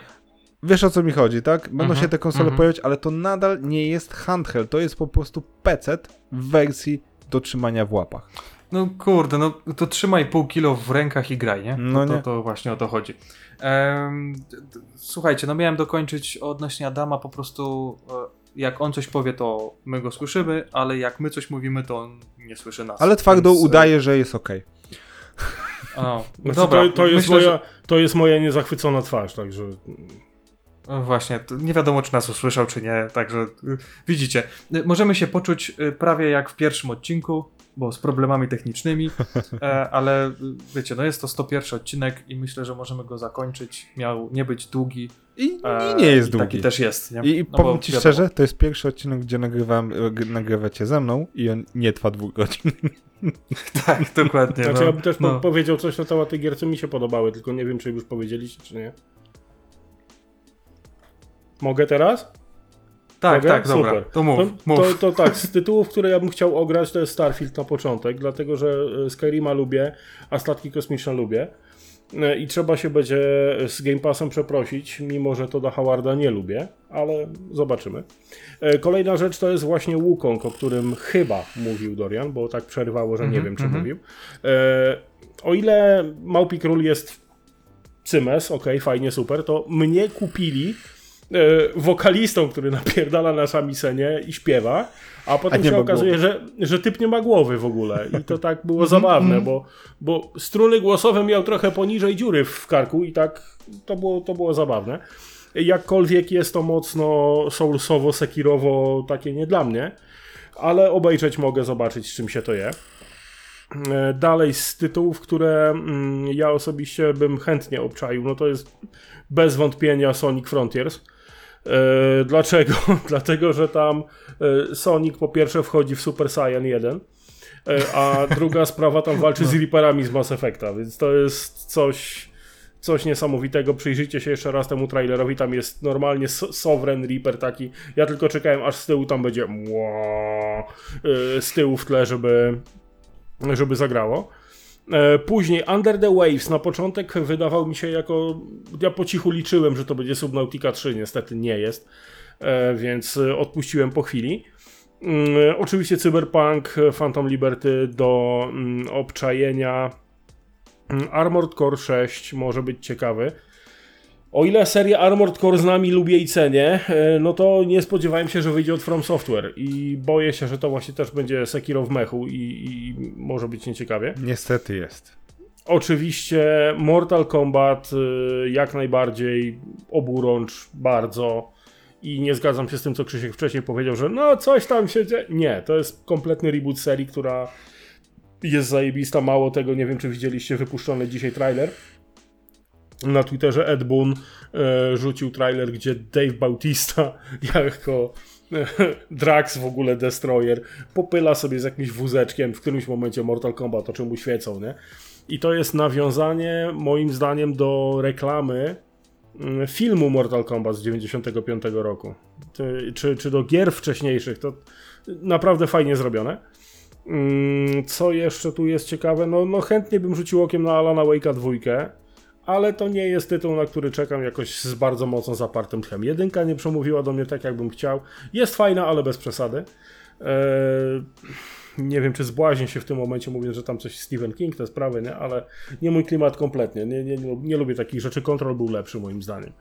wiesz o co mi chodzi, tak? Będą Mhm, się te konsole mhm. pojawiać, ale to nadal nie jest handheld. To jest po prostu PC w wersji do trzymania w łapach. No kurde, no to trzymaj pół kilo w rękach i graj, nie? No to, nie. To, to właśnie o to chodzi. D- słuchajcie, no miałem dokończyć odnośnie Adama, po prostu e, jak on coś powie, to my go słyszymy, ale jak my coś mówimy, to on nie słyszy nas. Ale twardo Więc, e, udaje, że jest ok. O, Znaczy, dobra, to, to, jest myślę, moja, że- to jest moja niezachwycona twarz, także No Właśnie, nie wiadomo, czy nas usłyszał, czy nie, także y, widzicie. Y, Możemy się poczuć y, prawie jak w pierwszym odcinku, bo z problemami technicznymi, e, ale wiecie, no jest to 101 odcinek i myślę, że możemy go zakończyć. Miał nie być długi. I, e, i nie jest i długi. Taki też jest. Nie? I, i No powiem ci wiadomo. szczerze, to jest pierwszy odcinek, gdzie nagrywam, e, nagrywacie ze mną i on nie trwa dwóch godzin. Tak, dokładnie. Znaczy, no, ja bym też no. powiedział coś na temat tej gier, co mi się podobały, tylko nie wiem, czy już powiedzieliście, czy nie. Mogę teraz? Tak, Mogę? tak, dobra. Super. To mów, To, mów. to, to tak, z tytułów, które ja bym chciał ograć, to jest Starfield na początek, dlatego że e, Skyrima lubię, a statki kosmiczne lubię. E, I trzeba się będzie z Game Passem przeprosić, mimo że to do Howarda nie lubię, ale zobaczymy. E, Kolejna rzecz to jest właśnie Wukong, o którym chyba mówił Dorian, bo tak przerwało, że nie Mhm, wiem, czy mhm. mówił. E, O ile Małpi Król jest cymes, okej, fajnie, super, to mnie kupili wokalistą, który napierdala na samisenie i śpiewa, a potem nie się okazuje, że, że typ nie ma głowy w ogóle. I to tak było Mhm, zabawne, bo, bo struny głosowe miał trochę poniżej dziury w karku i tak to było, to było zabawne. Jakkolwiek jest to mocno soulsowo, sekirowo, takie nie dla mnie, ale obejrzeć mogę, zobaczyć z czym się to je. E, Dalej z tytułów, które mm, ja osobiście bym chętnie obczaił, no to jest bez wątpienia Sonic Frontiers. E, Dlaczego? Dlatego, że tam e, Sonic po pierwsze wchodzi w Super Saiyan 1, e, a druga sprawa tam walczy z Reaperami z Mass Effecta, więc to jest coś, coś niesamowitego. Przyjrzyjcie się jeszcze raz temu trailerowi, tam jest normalnie so- Sovereign Reaper taki. Ja tylko czekałem, aż z tyłu tam będzie z tyłu w tle, żeby, żeby zagrało. E, Później Under the Waves na początek wydawał mi się jako. Ja po cichu liczyłem, że to będzie Subnautica 3, niestety nie jest, e, więc odpuściłem po chwili. Mm, Oczywiście Cyberpunk, Phantom Liberty do mm, obczajenia. Mm, Armored Core 6 może być ciekawy. O ile serię Armored Core z nami lubię i cenię, e, no to nie spodziewałem się, że wyjdzie od From Software i boję się, że to właśnie też będzie Sekiro w mechu i, i może być nieciekawie. Niestety jest. Oczywiście Mortal Kombat y, jak najbardziej oburącz bardzo i nie zgadzam się z tym, co Krzysiek wcześniej powiedział, że no coś tam się dzieje. Nie, to jest kompletny reboot serii, która jest zajebista. Mało tego, nie wiem czy widzieliście wypuszczony dzisiaj trailer. Na Twitterze Ed Boon e, rzucił trailer, gdzie Dave Bautista jako e, Drax w ogóle Destroyer popyla sobie z jakimś wózeczkiem w którymś momencie Mortal Kombat, o czym mu świecą, nie? I to jest nawiązanie moim zdaniem do reklamy mm, filmu Mortal Kombat z 95 roku, czy, czy, do gier wcześniejszych, to naprawdę fajnie zrobione. Mm, Co jeszcze tu jest ciekawe? No, no chętnie bym rzucił okiem na Alana Wake'a dwójkę, ale to nie jest tytuł, na który czekam jakoś z bardzo mocno zapartym tchem. Jedynka nie przemówiła do mnie tak, jakbym chciał. Jest fajna, ale bez przesady. Eee, nie wiem, czy zbłaźnię się w tym momencie, mówiąc, że tam coś Stephen King, te sprawy, nie? ale nie mój klimat kompletnie. Nie, nie, nie, lubię takich rzeczy. Control był lepszy moim zdaniem.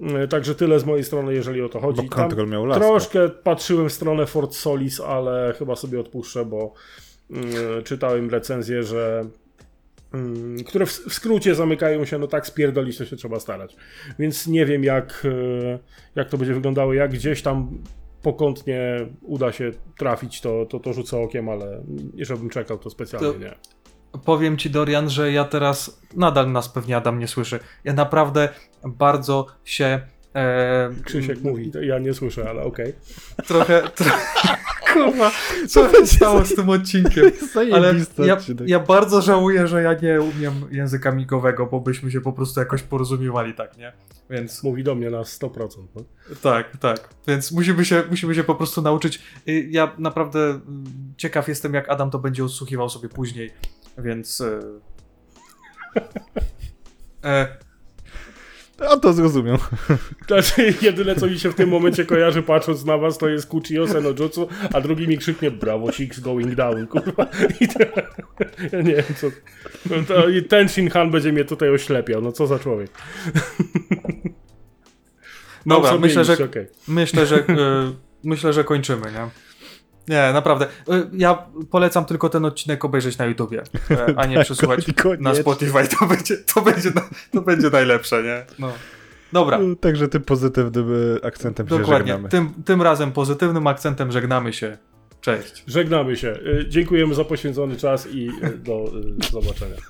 Eee, Także tyle z mojej strony, jeżeli o to chodzi. Bo Tam Control miał laskę. Troszkę patrzyłem w stronę Fort Solis, ale chyba sobie odpuszczę, bo mm, czytałem recenzję, że które w, w skrócie zamykają się, no tak spierdolić to się trzeba starać. Więc nie wiem jak, e, jak to będzie wyglądało, jak gdzieś tam pokątnie uda się trafić, to, to, to rzucę okiem, ale żebym czekał, to specjalnie To- nie. Powiem ci, Dorian, że ja teraz nadal nas pewnie Adam nie słyszy. Ja naprawdę bardzo się. E, Krzysiek mówi, to ja nie słyszę, ale okej. Trochę. Tro... Kurwa, co się stało z tym odcinkiem? Ale ja, ja bardzo żałuję, że ja nie umiem języka migowego, bo byśmy się po prostu jakoś porozumiewali, tak, nie? Więc Mówi do mnie na 100%. No. tak, tak. Więc musimy się, musimy się po prostu nauczyć. Y, Ja naprawdę mm, ciekaw jestem, jak Adam to będzie odsłuchiwał sobie później, więc. e, E, On to zrozumiał. Znaczy, jedyne co mi się w tym momencie kojarzy patrząc na was, to jest Kuchiyo Senojutsu, a drugi mi krzyknie brawo, six going down, kurwa. I to, ja nie wiem co... No to, I ten Shinhan będzie mnie tutaj oślepiał, no co za człowiek. Dobra, myślę, że, okej. myślę, że, e, myślę, że kończymy, nie? Nie, naprawdę. E, Ja polecam tylko ten odcinek obejrzeć na YouTubie, e, a nie przesłuchać Koniecznie. na Spotify. To będzie, to będzie, to będzie najlepsze, nie? No. Dobra, No, Także tym pozytywnym e, akcentem się dokładnie. żegnamy. Tym, tym razem pozytywnym akcentem żegnamy się. Cześć. Żegnamy się. Y, Dziękujemy za poświęcony czas i y, do y, zobaczenia.